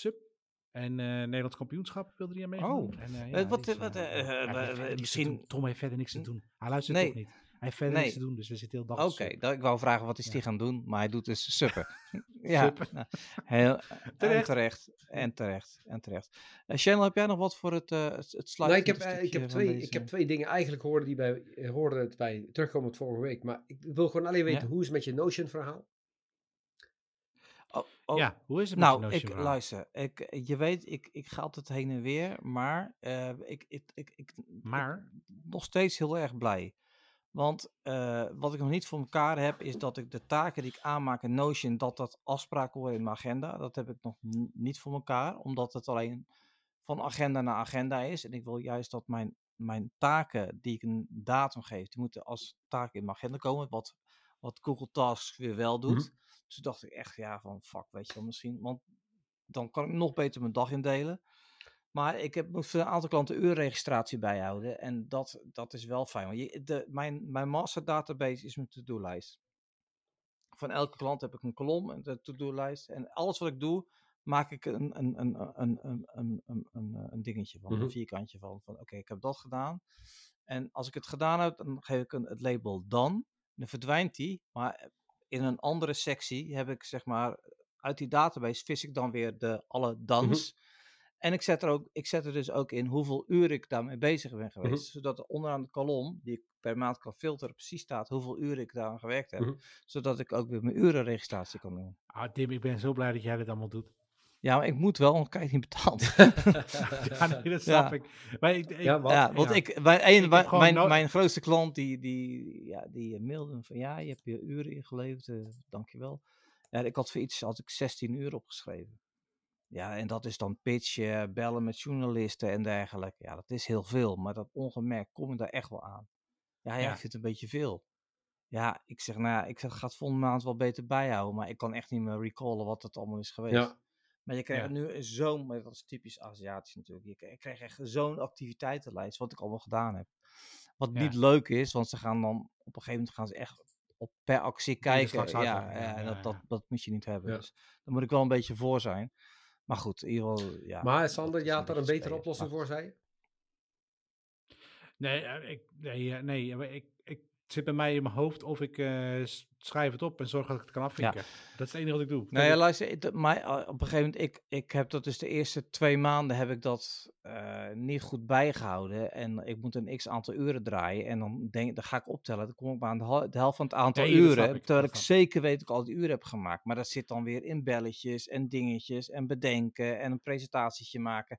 En eh Nederlands kampioenschap wilde hij aan mee. Oh. En, Eh, wat, die is, wat, misschien-. Tom heeft verder niks te doen. Hij luistert Nee. toch niet. Hij heeft verder Nee. niks te doen, dus we zitten heel dag Oké, ik wou vragen wat is Ja. die gaan doen, maar hij doet dus suppen. ja, Suppen. nou, heel, en Terecht. En terecht. En terecht. Eh Channel, heb jij nog wat voor het, eh het, het Nou, sluiten? ik, heb, ik, heb twee, ik heb twee dingen. Eigenlijk hoorde, die bij, hoorde het bij terugkomend vorige week. Maar ik wil gewoon alleen weten, Ja. hoe is het met je Notion verhaal? Oh, oh, Ja, hoe is het met Nou, je ik, luister, ik, je weet, ik, ik ga altijd heen en weer, maar eh, ik, ik, ik, ik, Maar? ik nog steeds heel erg blij. Want eh, wat ik nog niet voor elkaar heb, is dat ik de taken die ik aanmaak in Notion, dat dat afspraken worden in mijn agenda. Dat heb ik nog niet voor elkaar, omdat het alleen van agenda naar agenda is. En ik wil juist dat mijn, mijn taken die ik een datum geef, die moeten als taken in mijn agenda komen. Wat, wat Google Tasks weer wel doet. Mhm. Toen dacht ik echt, ja, van fuck, weet je wel, misschien. Want dan kan ik nog beter mijn dag indelen. Maar ik heb, moet voor een aantal klanten uurregistratie bijhouden. En dat, dat is wel fijn. Want je, de, mijn, mijn master database is mijn to-do-lijst. Van elke klant heb ik een kolom, de to-do-lijst. En alles wat ik doe, maak ik een, een, een, een, een, een, een, dingetje van, een mhm. vierkantje van. van Oké, ik heb dat gedaan. En als ik het gedaan heb, dan geef ik een, het label dan. Dan verdwijnt die. Maar in een andere sectie heb ik zeg maar uit die database vis ik dan weer de alle dans. En ik zet, er ook, ik zet er dus ook in hoeveel uur ik daarmee bezig ben geweest. Zodat er onderaan de kolom, die ik per maand kan filteren, precies staat hoeveel uren ik daaraan gewerkt heb. Mhm. Zodat ik ook weer mijn urenregistratie kan doen. Ah, Tim, ik ben zo blij dat jij dit allemaal doet. Ja, maar ik moet wel, want ik krijg niet betaald. ja, nee, dat snap Ja. ik. Maar ik, ik- Ja, wat? ja, want ja. ik, een, mijn, no- mijn grootste klant, die, die, ja, die eh, mailde me van ja, je hebt je uren ingeleverd, eh, dankjewel. Ja, ik had voor iets, had ik 16 uur opgeschreven. Ja, en dat is dan pitchen, bellen met journalisten en dergelijke. Ja, dat is heel veel, maar dat ongemerkt kom je daar echt wel aan. Ja, ja, Ja. ik vind het een beetje veel. Ja, ik zeg, nou ja, ik zeg, ga het volgende maand wel beter bijhouden, maar ik kan echt niet meer recallen wat het allemaal is geweest. Ja. Maar je krijgt Ja. nu zo'n, maar dat is typisch Aziatisch natuurlijk. Je krijgt, je echt zo'n activiteitenlijst, wat ik allemaal gedaan heb. Wat Ja. niet leuk is, want ze gaan dan op een gegeven moment gaan ze echt op per actie kijken. Ja, uit, ja, ja, en ja, dat, dat, ja. dat moet je niet hebben. Ja. Dus daar moet ik wel een beetje voor zijn. Maar goed, in ieder geval, ja. maar dat Sander, je had daar een betere spelen. oplossing Maar voor, zei je? Nee, eh, ik, nee, eh, nee eh, ik, ik het zit bij mij in mijn hoofd of ik eh, schrijf het op en zorg dat ik het kan afvinken. Dat is het enige wat ik doe. Nee, Verder- ja, luister, maar eh, op een gegeven moment, ik, ik heb dat dus de eerste twee maanden heb ik dat eh, niet goed bijgehouden. En ik moet een x aantal uren draaien. En dan, denk, dan ga ik optellen, dan kom ik maar aan de, helft van het aantal Nee, uren. ik, terwijl ik. zeker weet dat ik al die uren heb gemaakt. Maar dat zit dan weer in belletjes en dingetjes en bedenken en een presentatietje maken.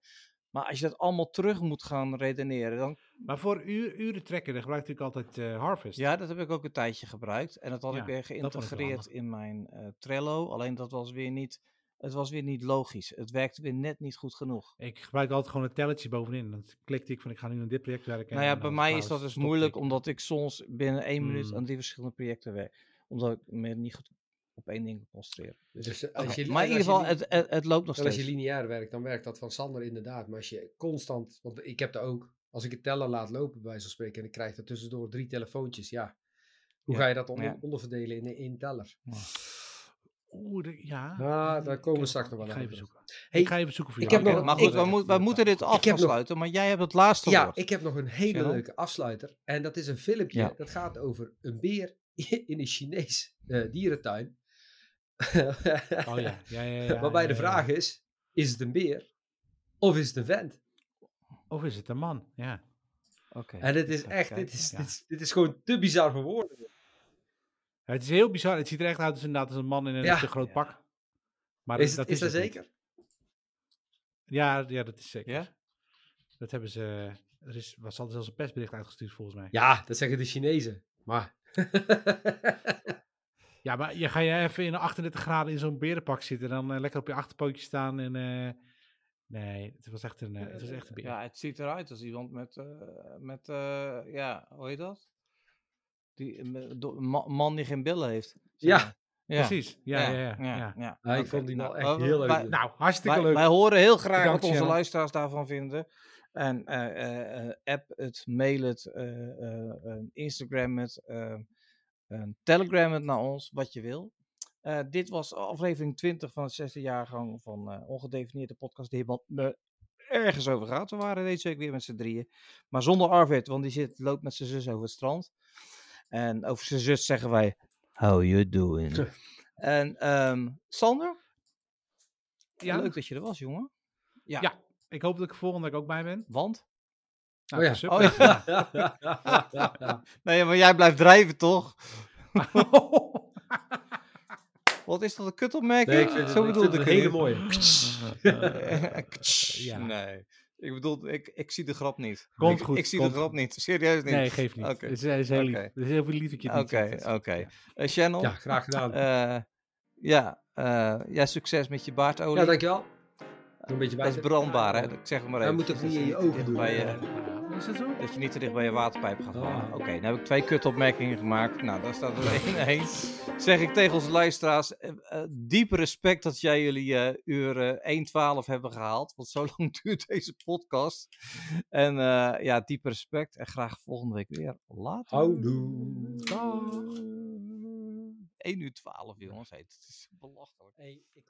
Maar als je dat allemaal terug moet gaan redeneren, dan... Maar voor uur, uren trekken, dan gebruik ik altijd eh, Harvest. Ja, dat heb ik ook een tijdje gebruikt. En dat had Ja, ik weer geïntegreerd in mijn eh, Trello. Alleen dat was weer niet... Het was weer niet logisch. Het werkte weer net niet goed genoeg. Ik gebruik altijd gewoon een telletje bovenin. Dan klikte ik van ik ga nu aan dit project werken. nou ja, bij dan mij is dat dus moeilijk, omdat ik soms binnen één minuut Mm. aan die verschillende projecten werk. Omdat ik me niet goed op één ding concentreren. Dus, Dus, eh, als je- maar in en ieder als je geval, het, het, het loopt nog En als je steeds. lineair werkt, dan werkt dat van Sander inderdaad. Maar als je constant, want ik heb dat ook, als ik het teller laat lopen bij zo'n spreken en ik krijg er tussendoor drie telefoontjes, ja. Hoe Ja, ga je dat onder, ja. onderverdelen in één teller? Oeh, de- ja. Ah, daar komen we straks nog wel Ik ga aan even terug. zoeken. Hey, ik ga even zoeken voor ik jou. heb nog- maar goed, ik- we, moet- we moeten dit af Ik heb gaan nog- sluiten, maar jij hebt het laatste Ja, woord. ik heb nog een hele leuke afsluiter. En dat is een filmpje. Ja. Dat gaat over een beer in een Chinees eh, dierentuin. Oh ja, ja, ja. ja Waarbij ja, de ja. vraag is, is het een beer of is het een vent? Of is het een man? Ja. Oké. En dit is echt, dit is, ja. dit, is, dit is gewoon te bizar voor woorden. Ja, Het is heel bizar. Het ziet er echt uit als, inderdaad als een man in een Ja. te groot Ja. pak. Maar Is, dat het, is dat het niet. zeker? Ja, ja, dat is zeker. Ja? Dat hebben ze. Er is, was al zelfs een persbericht uitgestuurd volgens mij. Ja, dat zeggen de Chinezen. Maar. Ja, maar je ga je even in 38 graden in zo'n berenpak zitten. Dan eh, lekker op je achterpootje staan. En, eh, nee, het was echt een, eh, het was echt een beer. Ja, het ziet eruit als iemand met, eh, met eh, ja, hoe heet dat? Die, man die geen billen heeft. Ja. Precies. Ja, ja, ja. ja, ja. Ik vond die nou, wel echt heel leuk. wij- Nou, hartstikke Wij, leuk. wij horen heel graag Bedankt, wat onze luisteraars daarvan vinden. En eh, eh, eh, app het, mail het, eh, eh, eh, Instagram het, Telegram het naar ons, wat je wil. Eh, dit was aflevering 20 van het zesde jaargang van eh, Ongedefinieerde Podcast, die helemaal me ergens over gaat. We waren deze week weer met z'n drieën. Maar zonder Arvid, want die zit, loopt met zijn zus over het strand. En over zijn zus zeggen wij, how you doing? en ehm, Sander, Ja? leuk dat je er was, jongen. Ja. Ja. Ik hoop dat ik volgende week ook bij ben. Want? Nou, Oh ja. super. Oh ja. Nee, maar jij blijft drijven, toch? Wat is dat, een kutopmerking? Nee, ik vind het, Zo ik vind ik het een het hele mooie. Ja. Nee, ik bedoel, ik, ik zie de grap niet. Komt ik, goed, Ik zie de grap niet, serieus niet. Nee, geeft niet. Oké. Het is, het is heel lief. Oké. Het is heel veel lief dat je het niet Oké, oké. Ja. Eh, Channel, Ja, graag gedaan. eh, ja, eh, ja, succes met je baardolie. ja, dankjewel. Een beetje bij. dat is brandbaar, hè? Ik zeg het maar Hij even. moet toch Dus niet in je ogen doen? bij Ja, Is dat zo? Dat je niet te dicht bij je waterpijp gaat gaan. Ah. Oké, dan heb ik twee kutopmerkingen gemaakt. Nou, daar staat er één één. Zeg ik tegen onze luisteraars, eh, eh, diep respect dat jij jullie eh uur eh, 1.12 hebben gehaald. Want zo lang duurt deze podcast. En eh, ja, diep respect. En graag volgende week weer. Later. Houdoe. Dag. 1 uur 12, jongens. Hey, het is belachelijk. Hey, ik,